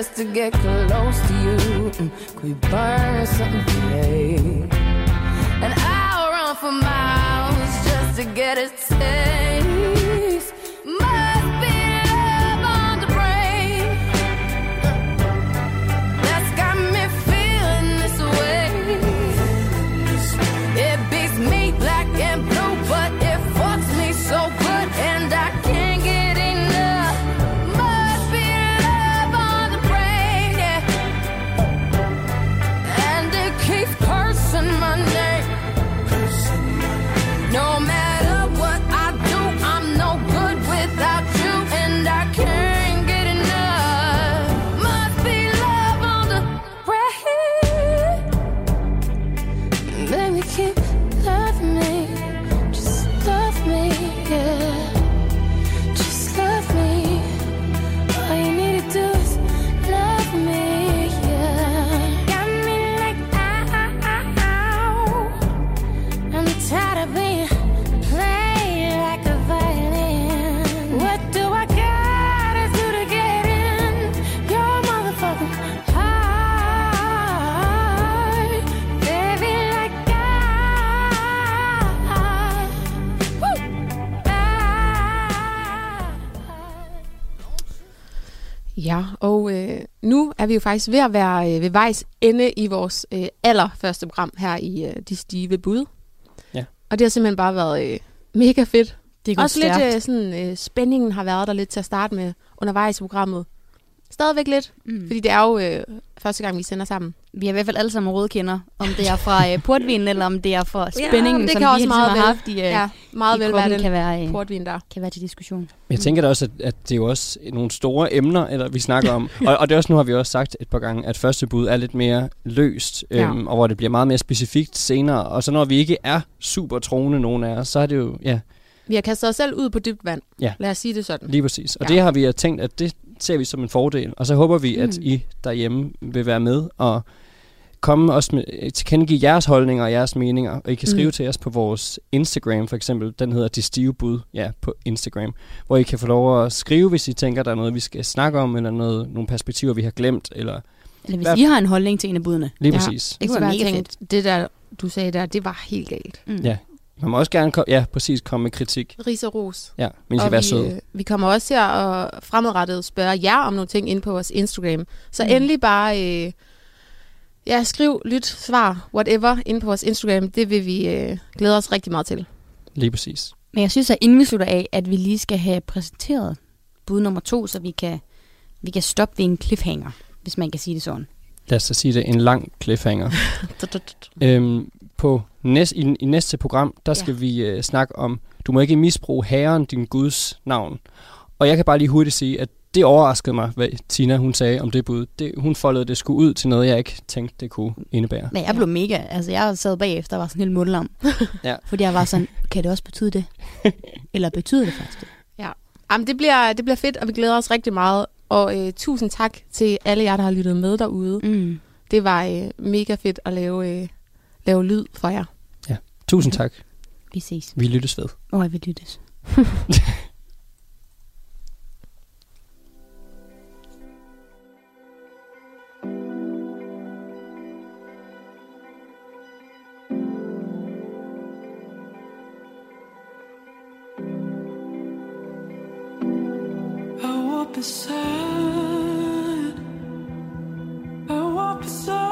Just to get close to you. Mm, Could we burn something today? And I'll run for miles just to get a taste. Ja, og øh, nu er vi jo faktisk ved at være øh, ved vejs ende i vores øh, allerførste program her i øh, De Stive Bud. Ja. Og det har simpelthen bare været øh, mega fedt. Det går Også stærkt. lidt øh, sådan, øh, spændingen har været der lidt til at starte med undervejs i programmet. Stadigvæk lidt, Mm. fordi det er jo øh, første gang, vi sender sammen. Vi er i hvert fald alle sammen rådkender, om det er fra øh, portvinen, eller om det er fra spændingen, det som kan vi også meget vel. har haft i, øh, Ja, meget i vel være kroppen, den kan være, øh, portvin der. kan være til diskussion. Jeg tænker da også, at, at det er jo også nogle store emner, eller vi snakker om. *laughs* og, og det er også, nu har vi også sagt et par gange, at første bud er lidt mere løst, Ja. øhm, og hvor det bliver meget mere specifikt senere. Og så når vi ikke er super troende, nogen af os, så er det jo, ja, Vi har kastet os selv ud på dybt vand. Ja. Lad os sige det sådan. lige præcis. Og Ja. det har vi tænkt, at det ser vi som en fordel. Og så håber vi, at Mm. I derhjemme vil være med og komme også med, tilkendegive jeres holdninger og jeres meninger. Og I kan skrive Mm. mm. til os på vores Instagram for eksempel. Den hedder De Stive Bud, ja, på Instagram. Hvor I kan få lov at skrive, hvis I tænker, der er noget, vi skal snakke om, eller noget, nogle perspektiver, vi har glemt, eller Eller hvis Hvad- I har en holdning til en af budene. lige Ja. præcis. Det være bare mega tænkt, Det der, du sagde der, det var helt galt. Mm. Ja. Man må også gerne kom, ja, præcis komme med kritik. Ris og ros. Ja, men I skal og være vi, søde. øh, vi kommer også til at fremadrettet spørge jer om nogle ting ind på vores Instagram. Så Mm. mm. endelig bare øh, ja, skriv, lyt, svar, whatever, ind på vores Instagram. Det vil vi øh, glæde os rigtig meget til. Lige præcis. Men jeg synes, at inden vi slutter af, at vi lige skal have præsenteret bud nummer to, så vi kan, vi kan stoppe ved en cliffhanger, hvis man kan sige det sådan. Lad os da sige det, en lang cliffhanger. *laughs* Øhm, på næst, i, I næste program, der skal Ja. vi øh, snakke om, du må ikke misbruge herren, din Guds navn. Og jeg kan bare lige hurtigt sige, at det overraskede mig, hvad Tina hun sagde om det bud. Det, hun foldede det skulle ud til noget, jeg ikke tænkte, det kunne indebære. Men jeg blev mega, altså jeg sad bagefter og var sådan helt mundlam. *laughs* Ja. Fordi jeg var sådan, kan det også betyde det? *laughs* Eller betyder det faktisk det? Jamen, det bliver, det bliver fedt, og vi glæder os rigtig meget. Og øh, tusind tak til alle jer, der har lyttet med derude. Mm. Det var øh, mega fedt at lave, øh, lave lyd for jer. Tusind tak. Vi ses. Vi lyttes ved. Og vil lyttes. I walk beside, I walk beside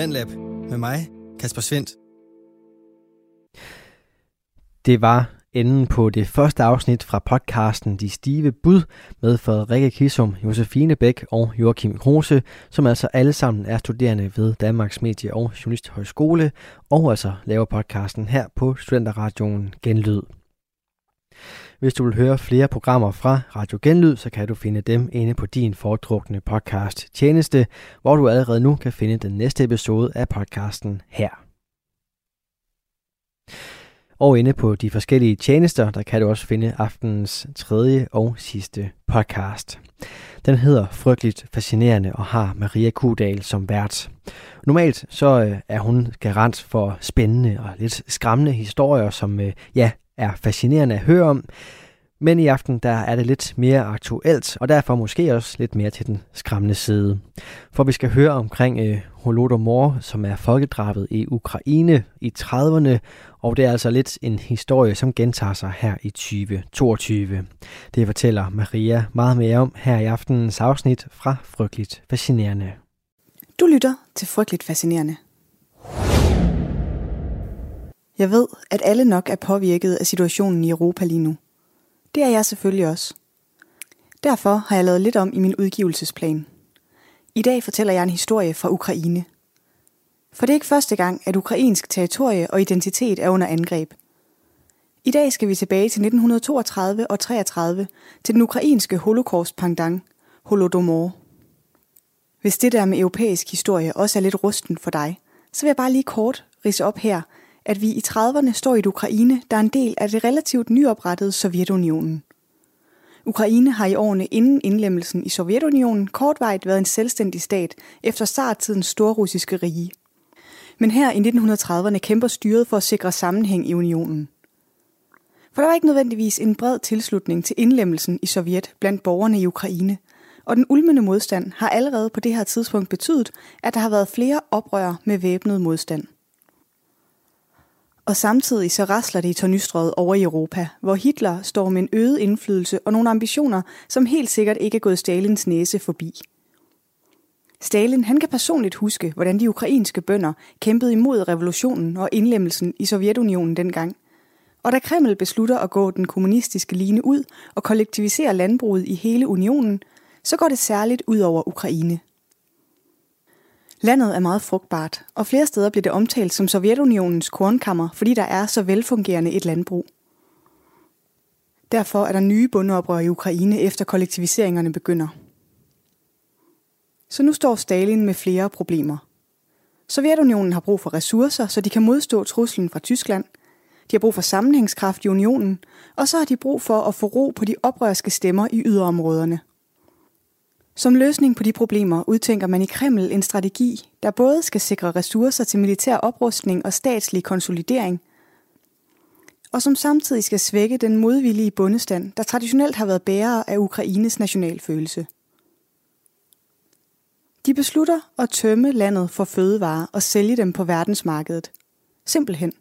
Talentlab med mig, Kasper Svendt. Det var enden på det første afsnit fra podcasten De Stive Bud med Frederikke Kisum, Josefine Bæk og Joachim Kruse, som altså alle sammen er studerende ved Danmarks Medie- og Journalisthøjskole, og altså laver podcasten her på Studenterradioen Genlyd. Hvis du vil høre flere programmer fra Radio Genlyd, så kan du finde dem inde på din foretrukne podcast tjeneste, hvor du allerede nu kan finde den næste episode af podcasten her. Og inde på de forskellige tjenester, der kan du også finde aftenens tredje og sidste podcast. Den hedder Frygteligt Fascinerende og har Maria Kudal som vært. Normalt så øh, er hun garant for spændende og lidt skræmmende historier, som øh, ja, er fascinerende at høre om. Men i aften der er det lidt mere aktuelt, og derfor måske også lidt mere til den skræmmende side. For vi skal høre omkring øh, Holodomor, som er folkedrabet i Ukraine i 30'erne, og det er altså lidt en historie, som gentager sig her i 2022. Det fortæller Maria meget mere om her i aftenens afsnit fra Frygteligt Fascinerende. Du lytter til Frygteligt Fascinerende. Jeg ved, at alle nok er påvirket af situationen i Europa lige nu. Det er jeg selvfølgelig også. Derfor har jeg lavet lidt om i min udgivelsesplan. I dag fortæller jeg en historie fra Ukraine. For det er ikke første gang, at ukrainsk territorie og identitet er under angreb. I dag skal vi tilbage til 1932 og 33 til den ukrainske holocaust pendant, Holodomor. Hvis det der med europæisk historie også er lidt rusten for dig, så vil jeg bare lige kort rise op her, at vi i 30'erne står i et Ukraine, der er en del af det relativt nyoprettede Sovjetunionen. Ukraine har i årene inden indlemmelsen i Sovjetunionen kortvejt været en selvstændig stat efter starttidens storrussiske rige. Men her i 1930'erne kæmper styret for at sikre sammenhæng i unionen. For der var ikke nødvendigvis en bred tilslutning til indlemmelsen i Sovjet blandt borgerne i Ukraine, og den ulmende modstand har allerede på det her tidspunkt betydet, at der har været flere oprør med væbnet modstand. Og samtidig så rasler det i tornystrøget over i Europa, hvor Hitler står med en øget indflydelse og nogle ambitioner, som helt sikkert ikke er gået Stalins næse forbi. Stalin han kan personligt huske, hvordan de ukrainske bønder kæmpede imod revolutionen og indlemmelsen i Sovjetunionen dengang. Og da Kreml beslutter at gå den kommunistiske line ud og kollektivisere landbruget i hele unionen, så går det særligt ud over Ukraine. Landet er meget frugtbart, og flere steder bliver det omtalt som Sovjetunionens kornkammer, fordi der er så velfungerende et landbrug. Derfor er der nye bundeoprør i Ukraine efter kollektiviseringerne begynder. Så nu står Stalin med flere problemer. Sovjetunionen har brug for ressourcer, så de kan modstå truslen fra Tyskland. De har brug for sammenhængskraft i unionen, og så har de brug for at få ro på de oprørske stemmer i yderområderne. Som løsning på de problemer udtænker man i Kreml en strategi, der både skal sikre ressourcer til militær oprustning og statslig konsolidering, og som samtidig skal svække den modvillige bundestand, der traditionelt har været bærere af Ukraines nationalfølelse. De beslutter at tømme landet for fødevarer og sælge dem på verdensmarkedet. Simpelthen.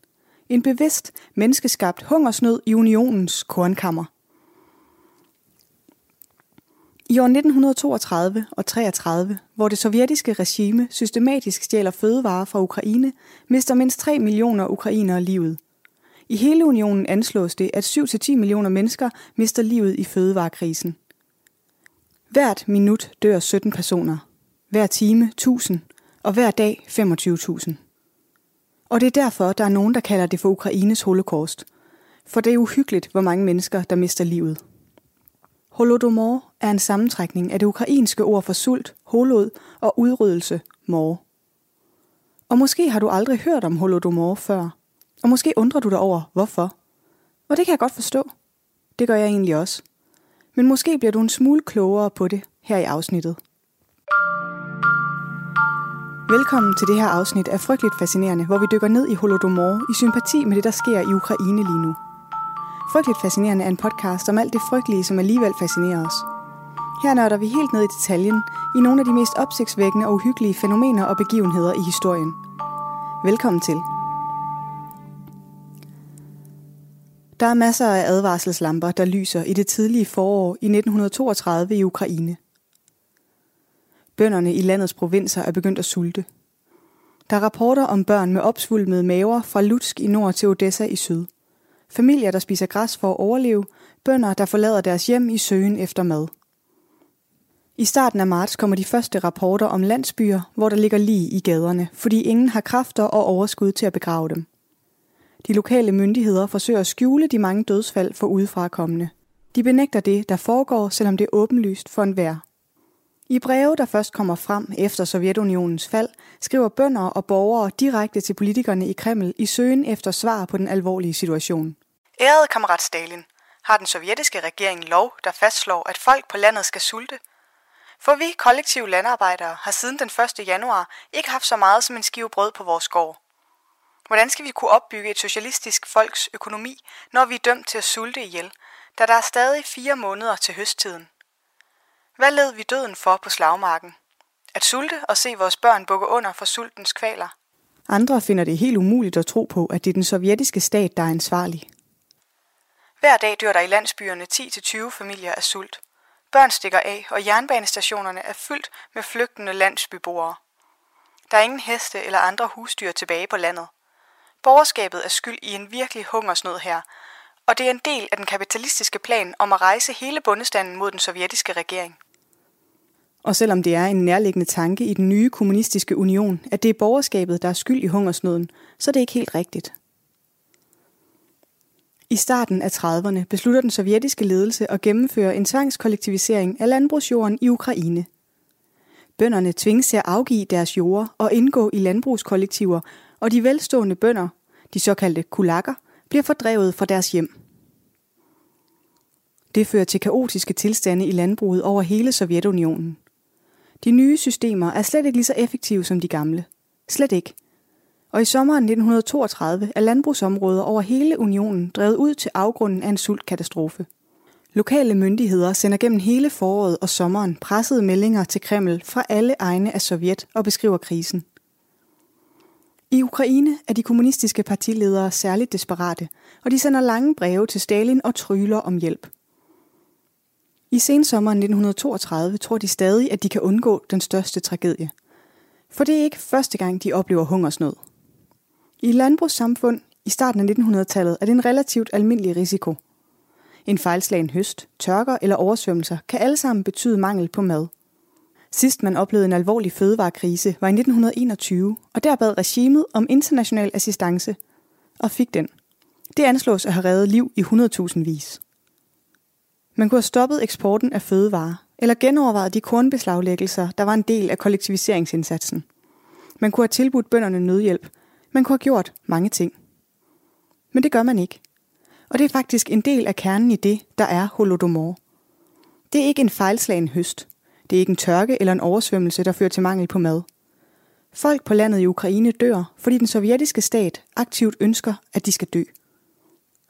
En bevidst, menneskeskabt hungersnød i unionens kornkammer – i år 1932 og 33, hvor det sovjetiske regime systematisk stjæler fødevarer fra Ukraine, mister mindst 3 millioner ukrainere livet. I hele unionen anslås det, at 7-10 millioner mennesker mister livet i fødevarekrisen. Hvert minut dør 17 personer. Hver time 1000, og hver dag 25.000. Og det er derfor, der er nogen, der kalder det for Ukraines holocaust. For det er uhyggeligt, hvor mange mennesker, der mister livet. Holodomor er en sammentrækning af det ukrainske ord for sult, holod og udryddelse, mor. Og måske har du aldrig hørt om Holodomor før, og måske undrer du dig over, hvorfor. Og det kan jeg godt forstå. Det gør jeg egentlig også. Men måske bliver du en smule klogere på det her i afsnittet. Velkommen til det her afsnit af Frygteligt Fascinerende, hvor vi dykker ned i Holodomor i sympati med det, der sker i Ukraine lige nu. Frygteligt Fascinerende er en podcast om alt det frygtelige, som alligevel fascinerer os. Her nørder vi helt ned i detaljen i nogle af de mest opsigtsvækkende og uhyggelige fænomener og begivenheder i historien. Velkommen til. Der er masser af advarselslamper, der lyser i det tidlige forår i 1932 i Ukraine. Bønderne i landets provinser er begyndt at sulte. Der er rapporter om børn med opsvulmede maver fra Lutsk i nord til Odessa i syd. Familier, der spiser græs for at overleve. Bønder, der forlader deres hjem i søgen efter mad. I starten af marts kommer de første rapporter om landsbyer, hvor der ligger lige i gaderne, fordi ingen har kræfter og overskud til at begrave dem. De lokale myndigheder forsøger at skjule de mange dødsfald for udefrakommende. De benægter det, der foregår, selvom det er åbenlyst for enhver. I breve, der først kommer frem efter Sovjetunionens fald, skriver bønder og borgere direkte til politikerne i Kreml i søgen efter svar på den alvorlige situation. Ærede kammerat Stalin, har den sovjetiske regering lov, der fastslår, at folk på landet skal sulte? For vi kollektive landarbejdere har siden den 1. januar ikke haft så meget som en skive brød på vores gård. Hvordan skal vi kunne opbygge et socialistisk folks økonomi, når vi er dømt til at sulte ihjel, da der er stadig fire måneder til høsttiden? Hvad led vi døden for på slagmarken? At sulte og se vores børn bukke under for sultens kvaler? Andre finder det helt umuligt at tro på, at det er den sovjetiske stat, der er ansvarlig. Hver dag dør der i landsbyerne 10-20 familier af sult. Børn stikker af, og jernbanestationerne er fyldt med flygtende landsbyboere. Der er ingen heste eller andre husdyr tilbage på landet. Borgerskabet er skyld i en virkelig hungersnød her, og det er en del af den kapitalistiske plan om at rejse hele bundestanden mod den sovjetiske regering. Og selvom det er en nærliggende tanke i den nye kommunistiske union, at det er borgerskabet, der er skyld i hungersnøden, så er det ikke helt rigtigt. I starten af 30'erne beslutter den sovjetiske ledelse at gennemføre en tvangskollektivisering af landbrugsjorden i Ukraine. Bønderne tvinges til at afgive deres jorder og indgå i landbrugskollektiver, og de velstående bønder, de såkaldte kulakker, bliver fordrevet fra deres hjem. Det fører til kaotiske tilstande i landbruget over hele Sovjetunionen. De nye systemer er slet ikke lige så effektive som de gamle. Slet ikke. Og i sommeren 1932 er landbrugsområder over hele unionen drevet ud til afgrunden af en sultkatastrofe. Lokale myndigheder sender gennem hele foråret og sommeren pressede meldinger til Kreml fra alle egne af Sovjet og beskriver krisen. I Ukraine er de kommunistiske partiledere særligt desperate, og de sender lange breve til Stalin og tryller om hjælp. I sensommeren 1932 tror de stadig, at de kan undgå den største tragedie. For det er ikke første gang, de oplever hungersnød. I et landbrugssamfund i starten af 1900-tallet er det en relativt almindelig risiko. En fejlslagen høst, tørker eller oversvømmelser kan alle sammen betyde mangel på mad. Sidst man oplevede en alvorlig fødevarekrise var i 1921, og der bad regimet om international assistance, og fik den. Det anslås at have reddet liv i 100.000 vis. Man kunne have stoppet eksporten af fødevarer, eller genovervejet de kornbeslaglæggelser, der var en del af kollektiviseringsindsatsen. Man kunne have tilbudt bønderne nødhjælp. Man kunne have gjort mange ting. Men det gør man ikke. Og det er faktisk en del af kernen i det, der er holodomor. Det er ikke en fejlslagen høst. Det er ikke en tørke eller en oversvømmelse, der fører til mangel på mad. Folk på landet i Ukraine dør, fordi den sovjetiske stat aktivt ønsker, at de skal dø.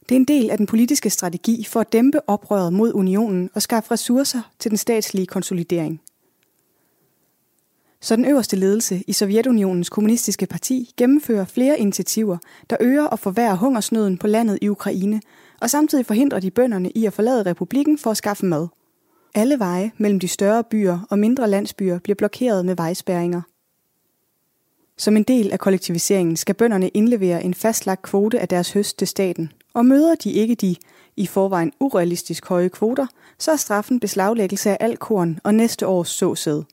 Det er en del af den politiske strategi for at dæmpe oprøret mod unionen og skaffe ressourcer til den statslige konsolidering. Så den øverste ledelse i Sovjetunionens kommunistiske parti gennemfører flere initiativer, der øger og forværrer hungersnøden på landet i Ukraine, og samtidig forhindrer de bønderne i at forlade republikken for at skaffe mad. Alle veje mellem de større byer og mindre landsbyer bliver blokeret med vejspæringer. Som en del af kollektiviseringen skal bønderne indlevere en fastlagt kvote af deres høst til staten, og møder de ikke de i forvejen urealistisk høje kvoter, så er straffen beslaglæggelse af al korn og næste års såsæd.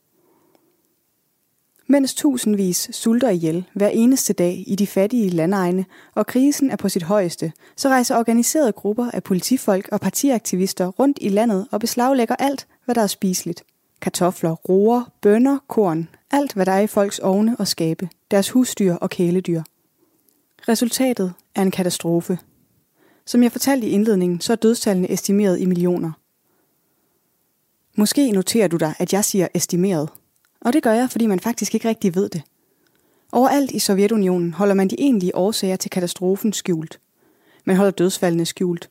Mens tusindvis sulter ihjel hver eneste dag i de fattige landegne, og krisen er på sit højeste, så rejser organiserede grupper af politifolk og partiaktivister rundt i landet og beslaglægger alt, hvad der er spiseligt. Kartofler, roer, bønner, korn, alt hvad der er i folks ovne og skabe, deres husdyr og kæledyr. Resultatet er en katastrofe. Som jeg fortalte i indledningen, så er dødstallene estimeret i millioner. Måske noterer du dig, at jeg siger estimeret. Og det gør jeg, fordi man faktisk ikke rigtig ved det. Overalt i Sovjetunionen holder man de egentlige årsager til katastrofen skjult. Man holder dødsfaldene skjult.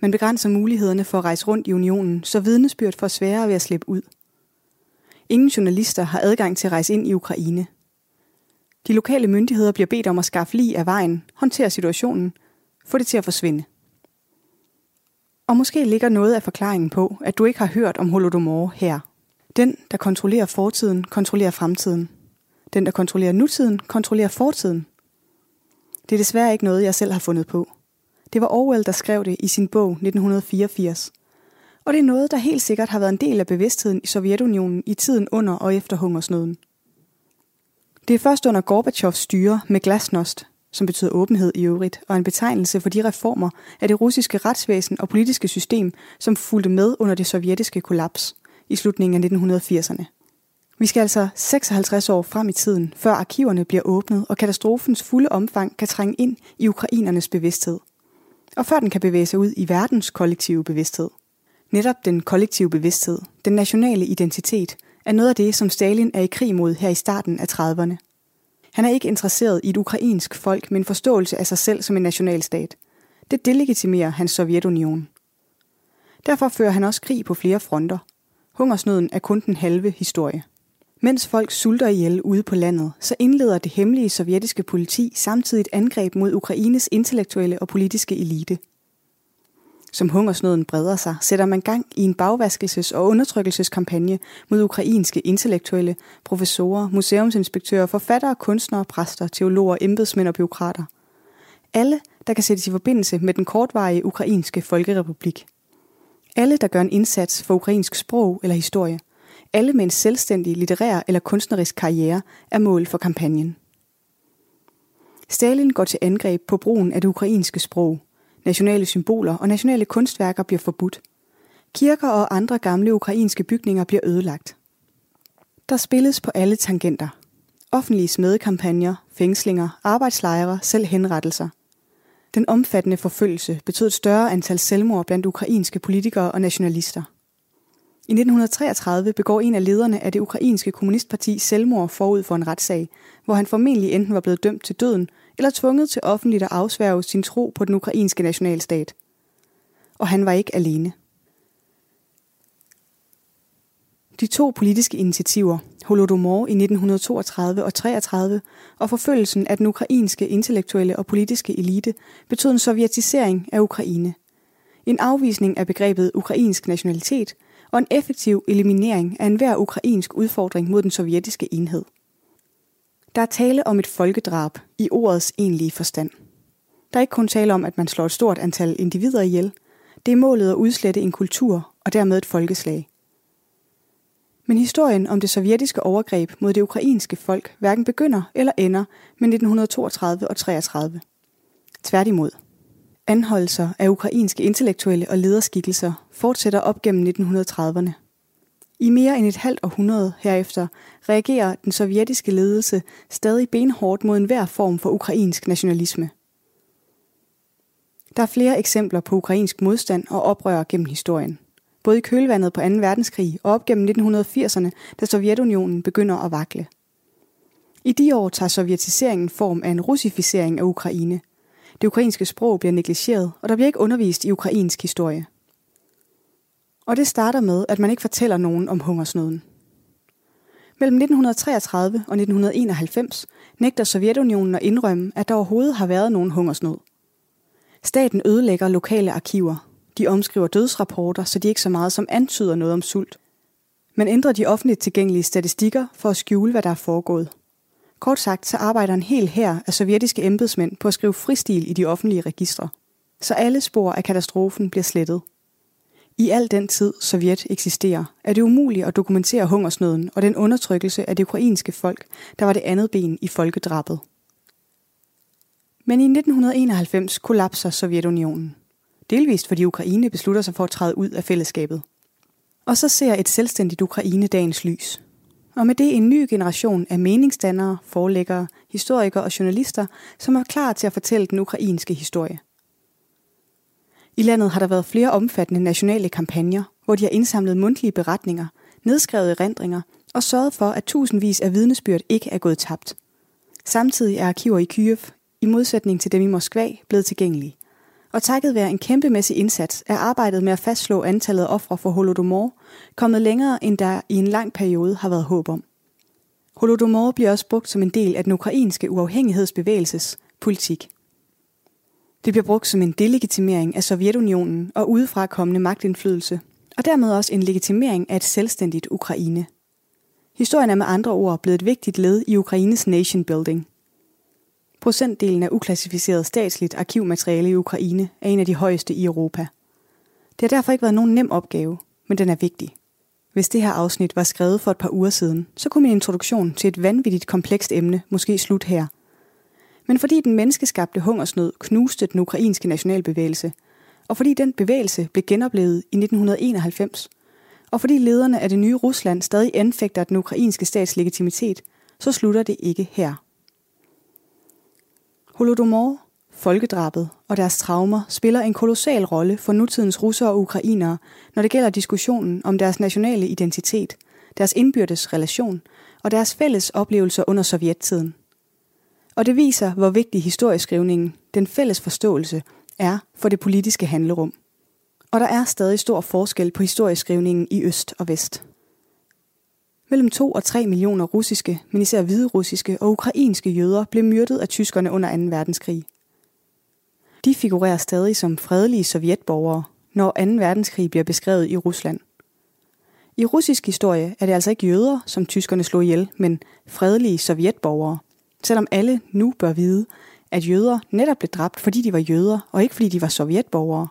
Man begrænser mulighederne for at rejse rundt i unionen, så vidnesbyrd får sværere ved at slippe ud. Ingen journalister har adgang til at rejse ind i Ukraine. De lokale myndigheder bliver bedt om at skaffe lige af vejen, håndtere situationen, få det til at forsvinde. Og måske ligger noget af forklaringen på, at du ikke har hørt om Holodomor her. Den, der kontrollerer fortiden, kontrollerer fremtiden. Den, der kontrollerer nutiden, kontrollerer fortiden. Det er desværre ikke noget, jeg selv har fundet på. Det var Orwell, der skrev det i sin bog 1984. Og det er noget, der helt sikkert har været en del af bevidstheden i Sovjetunionen i tiden under og efter hungersnøden. Det er først under Gorbachevs styre med glasnost, som betyder åbenhed i øvrigt, og en betegnelse for de reformer af det russiske retsvæsen og politiske system, som fulgte med under det sovjetiske kollaps i slutningen af 1980'erne. Vi skal altså 56 år frem i tiden, før arkiverne bliver åbnet, og katastrofens fulde omfang kan trænge ind i ukrainernes bevidsthed. Og før den kan bevæge sig ud i verdens kollektive bevidsthed. Netop den kollektive bevidsthed, den nationale identitet, er noget af det, som Stalin er i krig mod her i starten af 30'erne. Han er ikke interesseret i et ukrainsk folk med en forståelse af sig selv som en nationalstat. Det delegitimerer hans Sovjetunion. Derfor fører han også krig på flere fronter. Hungersnøden er kun den halve historie. Mens folk sulter ihjel ude på landet, så indleder det hemmelige sovjetiske politi samtidig et angreb mod Ukraines intellektuelle og politiske elite. Som hungersnøden breder sig, sætter man gang i en bagvaskelses- og undertrykkelseskampagne mod ukrainske intellektuelle, professorer, museumsinspektører, forfattere, kunstnere, præster, teologer, embedsmænd og byråkrater. Alle, der kan sættes i forbindelse med den kortvarige ukrainske folkerepublik. Alle, der gør en indsats for ukrainsk sprog eller historie – alle med en selvstændig litterær eller kunstnerisk karriere er mål for kampagnen. Stalin går til angreb på brugen af det ukrainske sprog. Nationale symboler og nationale kunstværker bliver forbudt. Kirker og andre gamle ukrainske bygninger bliver ødelagt. Der spilles på alle tangenter. Offentlige smedekampagner, fængslinger, arbejdslejre, selv henrettelser. Den omfattende forfølgelse betød et større antal selvmord blandt ukrainske politikere og nationalister. I 1933 begår en af lederne af det ukrainske kommunistparti selvmord forud for en retssag, hvor han formentlig enten var blevet dømt til døden eller tvunget til offentligt at afsværge sin tro på den ukrainske nationalstat. Og han var ikke alene. De to politiske initiativer, Holodomor i 1932 og 33 og forfølgelsen af den ukrainske intellektuelle og politiske elite, betød en sovjetisering af Ukraine. En afvisning af begrebet ukrainsk nationalitet – og en effektiv eliminering af enhver ukrainsk udfordring mod den sovjetiske enhed. Der er tale om et folkedrab i ordets egentlige forstand. Der er ikke kun tale om, at man slår et stort antal individer ihjel. Det er målet at udslette en kultur og dermed et folkeslag. Men historien om det sovjetiske overgreb mod det ukrainske folk hverken begynder eller ender med 1932 og 33. Tværtimod. Anholdelser af ukrainske intellektuelle og lederskikkelser fortsætter op gennem 1930'erne. I mere end et halvt århundrede herefter reagerer den sovjetiske ledelse stadig benhårdt mod enhver form for ukrainsk nationalisme. Der er flere eksempler på ukrainsk modstand og oprør gennem historien. Både i kølvandet på 2. verdenskrig og op gennem 1980'erne, da Sovjetunionen begynder at vakle. I de år tager sovjetiseringen form af en russificering af Ukraine – det ukrainske sprog bliver negligeret, og der bliver ikke undervist i ukrainsk historie. Og det starter med, at man ikke fortæller nogen om hungersnøden. Mellem 1933 og 1991 nægter Sovjetunionen at indrømme, at der overhovedet har været nogen hungersnød. Staten ødelægger lokale arkiver. De omskriver dødsrapporter, så de ikke så meget som antyder noget om sult. Man ændrer de offentligt tilgængelige statistikker for at skjule, hvad der er foregået. Kort sagt, så arbejder en hel her af sovjetiske embedsmænd på at skrive fristil i de offentlige registre, så alle spor af katastrofen bliver slettet. I al den tid Sovjet eksisterer, er det umuligt at dokumentere hungersnøden og den undertrykkelse af det ukrainske folk, der var det andet ben i folkedrabet. Men i 1991 kollapser Sovjetunionen. Delvist fordi Ukraine beslutter sig for at træde ud af fællesskabet. Og så ser et selvstændigt Ukraine dagens lys – og med det en ny generation af meningsdannere, forlæggere, historikere og journalister, som er klar til at fortælle den ukrainske historie. I landet har der været flere omfattende nationale kampagner, hvor de har indsamlet mundtlige beretninger, nedskrevet erindringer og sørget for, at tusindvis af vidnesbyrd ikke er gået tabt. Samtidig er arkiver i Kyiv, i modsætning til dem i Moskva, blevet tilgængelige. Og takket være en kæmpemæssig indsats er arbejdet med at fastslå antallet af ofre for Holodomor kommet længere, end der i en lang periode har været håb om. Holodomor bliver også brugt som en del af den ukrainske uafhængighedsbevægelses politik. Det bliver brugt som en delegitimering af Sovjetunionen og udefra kommende magtindflydelse, og dermed også en legitimering af et selvstændigt Ukraine. Historien er med andre ord blevet et vigtigt led i Ukraines nation building. Procentdelen af uklassificeret statsligt arkivmateriale i Ukraine er en af de højeste i Europa. Det har derfor ikke været nogen nem opgave, men den er vigtig. Hvis det her afsnit var skrevet for et par uger siden, så kunne min introduktion til et vanvittigt komplekst emne måske slutte her. Men fordi den menneskeskabte hungersnød knuste den ukrainske nationalbevægelse, og fordi den bevægelse blev genoplevet i 1991, og fordi lederne af det nye Rusland stadig anfægter den ukrainske stats legitimitet, så slutter det ikke her. Holodomor, folkedrabet og deres traumer spiller en kolossal rolle for nutidens russere og ukrainere, når det gælder diskussionen om deres nationale identitet, deres indbyrdes relation og deres fælles oplevelser under sovjettiden. Og det viser, hvor vigtig historieskrivningen, den fælles forståelse, er for det politiske handlerum. Og der er stadig stor forskel på historieskrivningen i øst og vest. Mellem 2 og 3 millioner russiske, men især hviderussiske og ukrainske jøder blev myrdet af tyskerne under 2. verdenskrig. De figurerer stadig som fredelige sovjetborgere, når 2. verdenskrig bliver beskrevet i Rusland. I russisk historie er det altså ikke jøder, som tyskerne slog ihjel, men fredelige sovjetborgere, selvom alle nu bør vide, at jøder netop blev dræbt, fordi de var jøder, og ikke fordi de var sovjetborgere.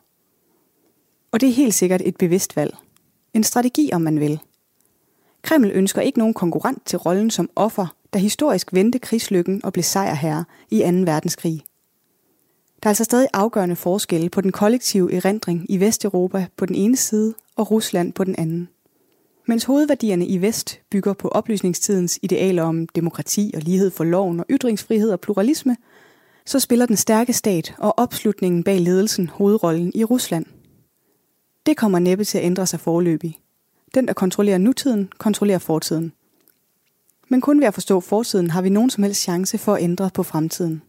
Og det er helt sikkert et bevidst valg. En strategi, om man vil. Kreml ønsker ikke nogen konkurrent til rollen som offer, der historisk vendte krigslykken og blev sejrherre i 2. verdenskrig. Der er altså stadig afgørende forskelle på den kollektive erindring i Vesteuropa på den ene side og Rusland på den anden. Mens hovedværdierne i Vest bygger på oplysningstidens idealer om demokrati og lighed for loven og ytringsfrihed og pluralisme, så spiller den stærke stat og opslutningen bag ledelsen hovedrollen i Rusland. Det kommer næppe til at ændre sig forløbig. Den, der kontrollerer nutiden, kontrollerer fortiden. Men kun ved at forstå fortiden har vi nogen som helst chance for at ændre på fremtiden.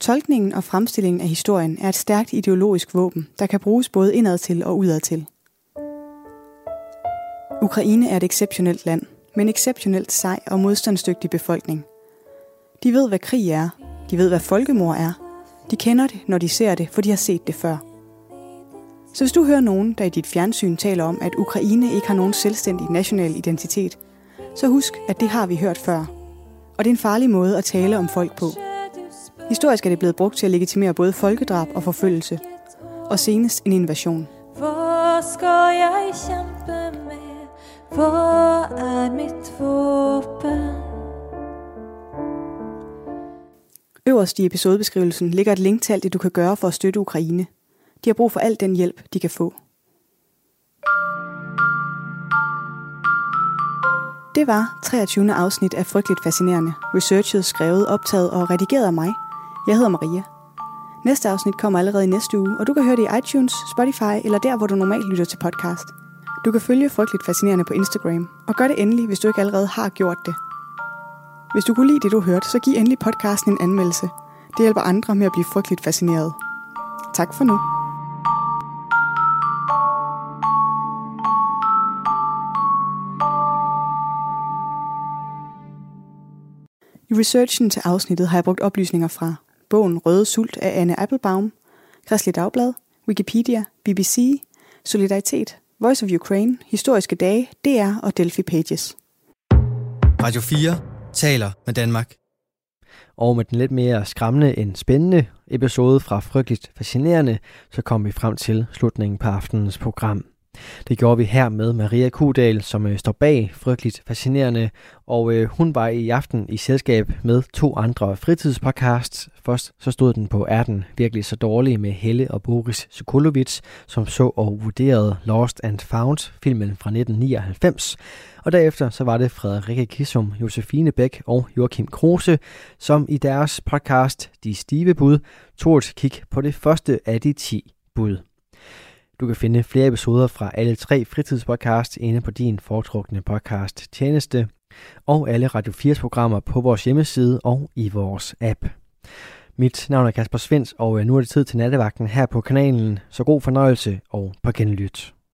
Tolkningen og fremstillingen af historien er et stærkt ideologisk våben, der kan bruges både indad til og udad til. Ukraine er et exceptionelt land, men exceptionelt sej og modstandsdygtig befolkning. De ved, hvad krig er. De ved, hvad folkemord er. De kender det, når de ser det, for de har set det før. Så hvis du hører nogen, der i dit fjernsyn taler om, at Ukraine ikke har nogen selvstændig national identitet, så husk, at det har vi hørt før. Og det er en farlig måde at tale om folk på. Historisk er det blevet brugt til at legitimere både folkedrab og forfølgelse. Og senest en invasion. Hvor skal jeg kæmpe med? Vad är mitt våpen? Øverst i episodebeskrivelsen ligger et link til alt det, du kan gøre for at støtte Ukraine. De har brug for al den hjælp, de kan få. Det var 23. afsnit af Frygteligt Fascinerende. Researchet, skrevet, optaget og redigeret af mig. Jeg hedder Maria. Næste afsnit kommer allerede i næste uge, og du kan høre det i iTunes, Spotify eller der, hvor du normalt lytter til podcast. Du kan følge Frygteligt Fascinerende på Instagram, og gør det endelig, hvis du ikke allerede har gjort det. Hvis du kunne lide det, du hørte, så giv endelig podcasten en anmeldelse. Det hjælper andre med at blive frygteligt fascineret. Tak for nu. I researchen til afsnittet har jeg brugt oplysninger fra bogen Røde Sult af Anne Applebaum, Kristelig Dagblad, Wikipedia, BBC, Solidaritet, Voice of Ukraine, Historiske Dage, DR og Delphi Pages. Radio 4 taler med Danmark. Og med den lidt mere skræmmende end spændende episode fra Frygteligt Fascinerende, så kom vi frem til slutningen på aftenens program. Det gjorde vi her med Maria Kudal, som øh, står bag Frygteligt Fascinerende, og øh, hun var i aften i selskab med to andre fritidspodcasts. Først så stod den på Er den virkelig så dårlig med Helle og Boris Sokolovic, som så og vurderede Lost and Found, filmen fra 1999. Og derefter så var det Frederikke Kissum, Josefine Bæk og Joachim Kruse, som i deres podcast De Stive Bud tog et kig på det første af de 10 bud. Du kan finde flere episoder fra alle tre fritidspodcasts inde på din foretrukne podcast tjeneste, og alle Radio 4's programmer på vores hjemmeside og i vores app. Mit navn er Kasper Svens, og øh, nu er det tid til nattevagten her på kanalen, så god fornøjelse og på genlyt.